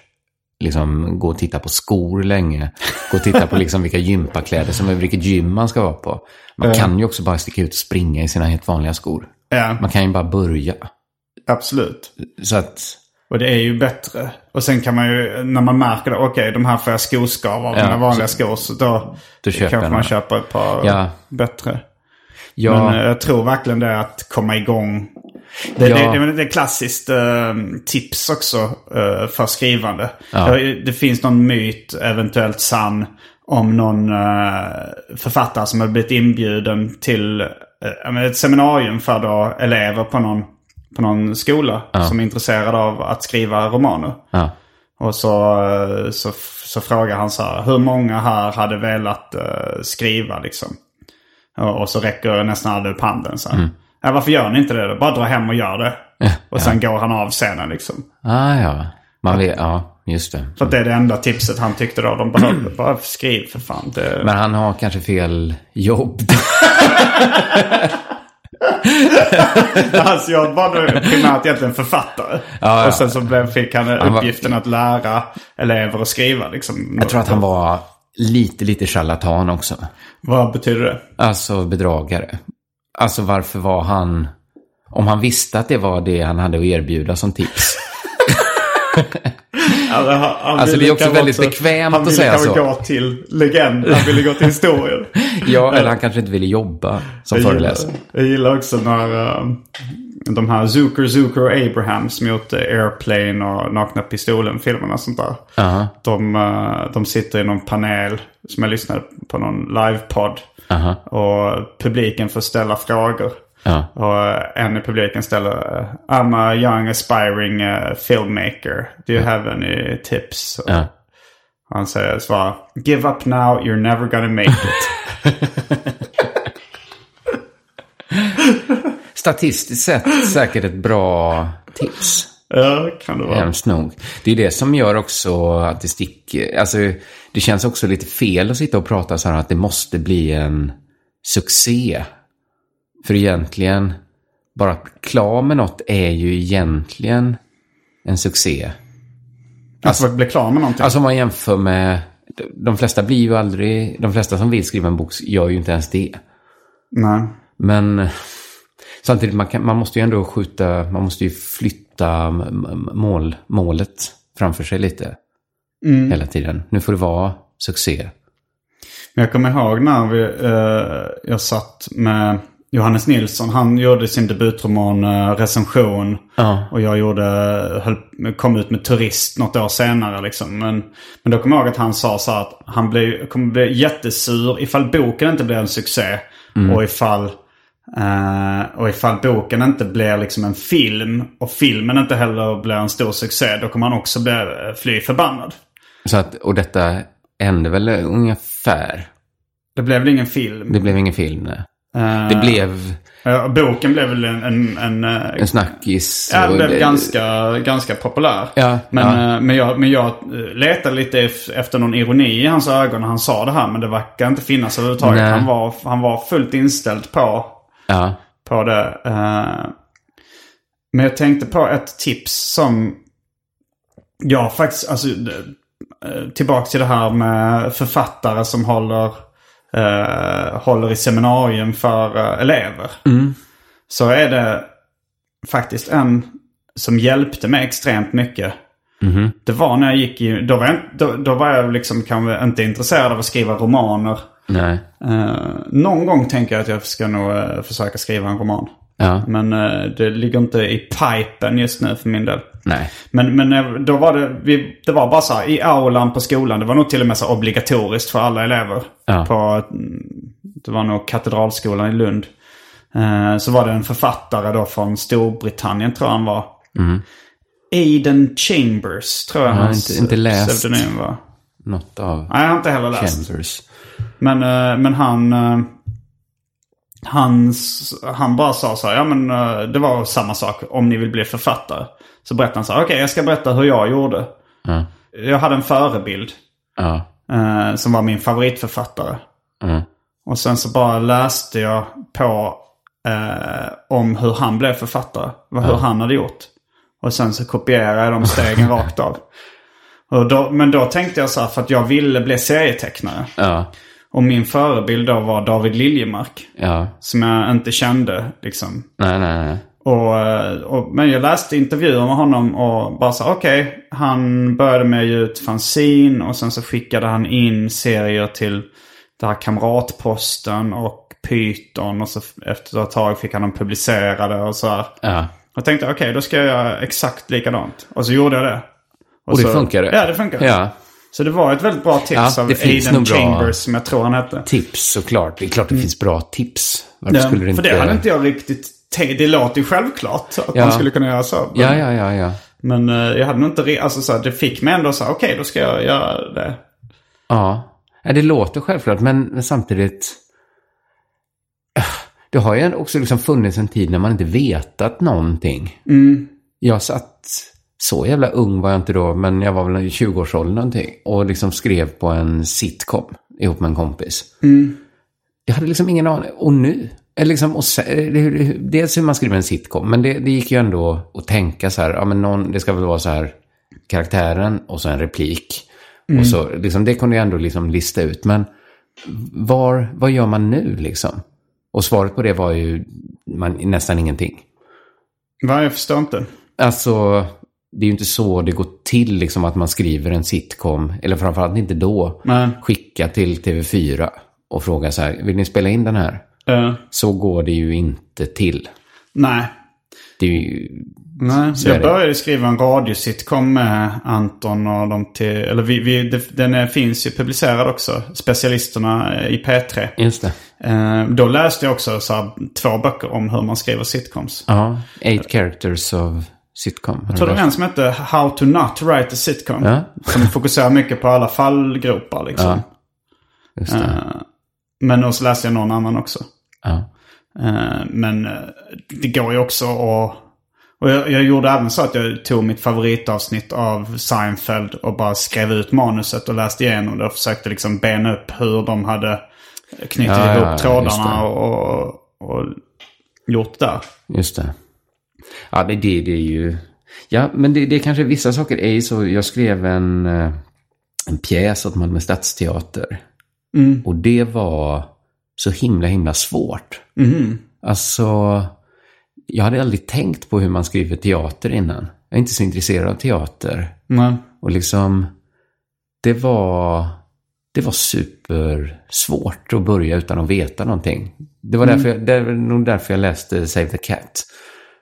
S3: liksom gå och titta på skor länge. Gå och titta på liksom vilka gympakläder som är, vilket gym man ska vara på. Man kan ju också bara sticka ut och springa i sina helt vanliga skor.
S2: ja,
S3: Man kan ju bara börja.
S2: absolut.
S3: Så att,
S2: Och det är ju bättre. Och sen kan man ju, när man märker det, okej de här får jag skoskav av
S3: Ja,
S2: mina vanliga skor. Så då,
S3: Då köper
S2: kanske man
S3: några.
S2: köper ett par
S3: Ja.
S2: bättre.
S3: ja,
S2: Men eh, jag tror verkligen det är att komma igång. Det,
S3: Ja.
S2: det, det, det är klassiskt eh, tips också eh, för skrivande.
S3: Ja.
S2: Det, finns någon myt, eventuellt sann, om någon eh, författare som har blivit inbjuden till eh, ett seminarium för då elever på någon, på någon skola som är intresserade av att skriva romaner.
S3: ja,
S2: Och så, eh, så, så frågar han så här, hur många här hade velat eh, skriva liksom? Och, och så räcker nästan alla upp handen så här. Ja, varför gör ni inte det då? Bara dra hem och gör det. Och sen går han av scenen liksom.
S3: ah, ja. Man vet, ja, just det.
S2: För att det är det enda tipset han tyckte då. De behövde bara skriv för fan. Det...
S3: Men han har kanske fel jobb.
S2: Hans jobb var primärt egentligen författare.
S3: Ja, ja.
S2: Och sen så fick han
S3: var-
S2: uppgiften att lära elever att skriva liksom.
S3: Jag tror att han var lite, lite charlatan också.
S2: Vad betyder det?
S3: Alltså bedragare. Alltså varför var han... Om han visste att det var det han hade att erbjuda som tips.
S2: Alltså, han, han
S3: Alltså,
S2: ville
S3: det är också väldigt bekvämt
S2: han
S3: att
S2: ville
S3: säga så.
S2: gå till legend. Han ville gå till historien.
S3: ja, eller han kanske inte ville jobba som
S2: Jag
S3: föreläsare.
S2: gillar, jag gillar också när eh, de här Zucker, Zucker och Abraham som gjort eh, Airplane och Nakna Pistolen-filmerna och sånt där.
S3: Ja,
S2: De, eh, de sitter i någon panel som jag lyssnade på någon livepodd.
S3: Aha,
S2: Och publiken får ställa frågor.
S3: ja.
S2: Och en i publiken ställer I'm a young aspiring eh, filmmaker. Do you have any tips?
S3: ja.
S2: Han säger svara Give up now, you're never gonna make it.
S3: Statistiskt sett säkert ett bra tips.
S2: Ja, kan det vara.
S3: Hemskt nog. Det är det som gör också att det sticker. Alltså, det känns också lite fel att sitta och prata så här att det måste bli en succé. För egentligen, bara att klar med något är ju egentligen en succé.
S2: Alltså att bli klar med någonting.
S3: Alltså om man jämför med, de flesta blir ju aldrig, de flesta som vill skriva en bok gör ju inte ens det.
S2: Nej.
S3: Men samtidigt, man, kan, man måste ju ändå skjuta, man måste ju flytta m- mål, målet framför sig lite. Hela tiden. Nu får det vara succé.
S2: Men jag kommer ihåg när vi, eh, jag satt med Johannes Nilsson, han gjorde sin debutroman eh, Recension.
S3: Ja.
S2: Och jag gjorde, höll, kom ut med Turist något år senare liksom. Men, men då kommer jag ihåg att han sa så att han blir, kommer bli jättesur ifall boken inte blir en succé. Och ifall eh, och ifall boken inte blir liksom en film och filmen inte heller blir en stor succé. Då kommer han också bli, eh, fly förbannad.
S3: Så att, och detta hände väl ungefär.
S2: Det blev väl ingen film.
S3: Det blev ingen film, nej.
S2: Eh,
S3: Det blev
S2: ja, boken blev väl en, en, en,
S3: en snackis.
S2: Ja, den blev
S3: det-
S2: ganska, ganska populär.
S3: Ja,
S2: men,
S3: ja.
S2: men, jag, men jag letade lite ef- efter någon ironi i hans ögon när han sa det här. Men det verkar inte finnas överhuvudtaget.
S3: Nej.
S2: Han var, han var fullt inställd på,
S3: Ja,
S2: på det. eh. men jag tänkte på ett tips som jag faktiskt, alltså eh, tillbaka till det här med författare som håller, eh, håller i seminarium för elever. Så är det faktiskt en som hjälpte mig extremt mycket. Det var när jag gick i, då var jag, då, då var jag liksom kanske inte intresserad av att skriva romaner.
S3: Nej.
S2: Eh, någon gång tänker jag att jag ska nog eh, försöka skriva en roman.
S3: Ja,
S2: Men eh, det ligger inte i pipen just nu för min del.
S3: nej.
S2: Men, men eh, då var det, vi, det var bara så här, i aulan på skolan, det var nog till och med så obligatoriskt för alla elever.
S3: Ja.
S2: På, mm, det var nog Katedralskolan i Lund. Eh, så var det en författare då från Storbritannien tror jag han var. Aiden Chambers tror jag
S3: har
S2: hans
S3: inte- inte läst.
S2: pseudonym var.
S3: Något av
S2: Nej, jag har inte heller läst.
S3: Chambers.
S2: Men, eh, men han... eh, Han, han bara sa så här, ja men eh, det var samma sak om ni vill bli författare. Så berättade han så här, okej jag ska berätta hur jag gjorde.
S3: Ja,
S2: Jag hade en förebild eh, som var min favoritförfattare.
S3: ja.
S2: Och sen så bara läste jag på eh, om hur han blev författare. Vad, Hur han hade gjort. Och sen så kopierade jag de stegen rakt av. Då, men då tänkte jag så här, för att jag ville bli serietecknare.
S3: ja,
S2: Och min förebild då var David Liljemark.
S3: ja.
S2: Som jag inte kände liksom.
S3: Nej, nej, nej.
S2: Och, eh, och, men jag läste intervjuer med honom och bara sa okej. han började med att ge ut fanzine och sen så skickade han in serier till det här Kamratposten och Python. Och så efter ett tag fick han dem publicerade och så här.
S3: Ja.
S2: Jag tänkte okej då ska jag göra exakt likadant. Och så gjorde jag det.
S3: Och det
S2: så,
S3: funkade?
S2: Ja det funkade.
S3: Ja.
S2: Så det var ett väldigt bra tips
S3: Ja,
S2: av
S3: det
S2: Aiden Chambers som jag tror han hette.
S3: Tips såklart. Det är klart det finns bra tips. Varför
S2: Ja,
S3: skulle det inte...
S2: För det hade inte jag riktigt tänkt. Det låter ju självklart att
S3: Ja.
S2: man skulle kunna göra så.
S3: Ja, ja, ja, ja.
S2: Men eh, jag hade nog inte... re- Alltså så här, det fick mig ändå så här, okej då ska jag göra det.
S3: Ja. ja, det låter självklart, men, men samtidigt... Det har ju också liksom funnits en tid när man inte vetat någonting. Jag satt... Så jävla ung var jag inte då, men jag var väl i 20-årsåldern någonting. Och liksom skrev på en sitcom ihop med en kompis. Jag hade liksom ingen aning. Och nu? Eller liksom, och det- dels hur man skriver en sitcom, men det, det gick ju ändå att tänka så här, ja men någon, det ska väl vara så här, karaktären och så en replik. Och så, liksom, det kunde jag ändå liksom lista ut. Men var, vad gör man nu liksom? Och svaret på det var ju man, nästan ingenting.
S2: Va, jag förstår inte.
S3: Alltså, det är ju inte så det går till liksom att man skriver en sitcom, eller framförallt inte då,
S2: Nej.
S3: skicka till TV4 och fråga så här, vill ni spela in den här?
S2: Eh,
S3: Så går det ju inte till.
S2: nej.
S3: Det är ju...
S2: Nej,
S3: Så
S2: jag började skriva en radiositcom med Anton och de till... Eller vi, vi, den är, finns ju publicerad också. Specialisterna i P3.
S3: Just det.
S2: Eh, då läste jag också så här, två böcker om hur man skriver sitcoms.
S3: Ja, Eight Characters of Sitcom.
S2: Jag tror det var en som hette How to not write a sitcom.
S3: Ja.
S2: Som fokuserar mycket på alla fallgropar liksom.
S3: Ja.
S2: Eh, men då så läste jag någon annan också.
S3: Ja.
S2: Eh, men eh, det går ju också att... Och jag, jag gjorde även så att jag tog mitt favoritavsnitt av Seinfeld och bara skrev ut manuset och läste igenom det och försökte liksom bena upp hur de hade knutit
S3: Ja,
S2: ihop trådarna
S3: det.
S2: och, och gjort där.
S3: Just det. Ja, det, det, det är ju... Ja, men det, det är kanske vissa saker är ju så. Jag skrev en, eh, en pjäs åt Malmö Stadsteater. Och det var så himla, himla svårt. Alltså, jag hade aldrig tänkt på hur man skriver teater innan. Jag är inte så intresserad av teater.
S2: Nej.
S3: Och liksom, det var... det var supersvårt att börja utan att veta någonting. Det var därför jag, det var nog därför jag läste Save the Cat.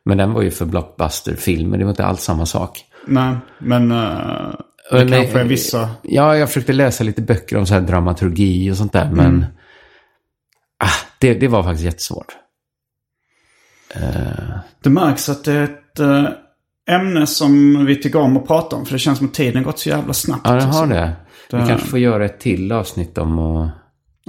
S3: Men den var ju för blockbuster-filmer, det var inte alls samma sak.
S2: Nej, men uh, det kanske är vissa...
S3: Ja, jag försökte läsa lite böcker om så här dramaturgi och sånt där, men ah, det, det var faktiskt jättesvårt. Eh,
S2: Det märks att det är ett eh, ämne som vi tycker om att prata om. För det känns som att tiden gått så jävla snabbt.
S3: ja, den har det. Vi
S2: Det-
S3: kanske får göra ett till avsnitt om att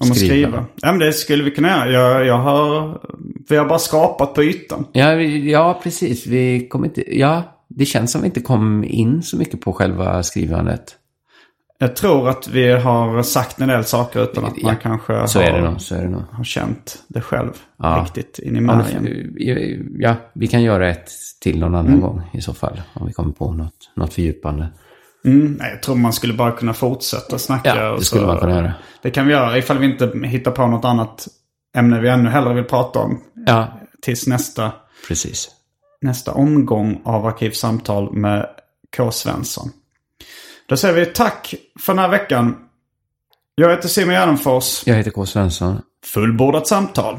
S2: Om att skriva. Ja, men det skulle vi kunna göra. Jag, jag har... Vi har bara skapat på ytan.
S3: Ja, vi- ja, precis. Vi kom inte... Ja, det känns som vi inte kom in så mycket på själva skrivandet.
S2: Jag tror att vi har sagt en del saker utan att man
S3: Ja,
S2: kanske
S3: Så
S2: har,
S3: är det nog. Så är det nog.
S2: har känt det själv.
S3: Ja.
S2: Riktigt in i märgen.
S3: ja, vi kan göra ett till någon annan
S2: Mm.
S3: gång i så fall. Om vi kommer på något, något fördjupande.
S2: Mm, nej, jag tror man skulle bara kunna fortsätta snacka.
S3: Ja, det skulle
S2: så-
S3: man kunna göra.
S2: Det kan vi göra ifall vi inte hittar på något annat ämne vi ännu hellre vill prata om.
S3: Ja,
S2: Tills nästa,
S3: precis.
S2: nästa omgång av Arkivsamtal med K. Svensson. Då säger vi tack för den här veckan. Jag heter Simon Gärdenfors.
S3: Jag heter K. Svensson.
S2: Fullbordat samtal.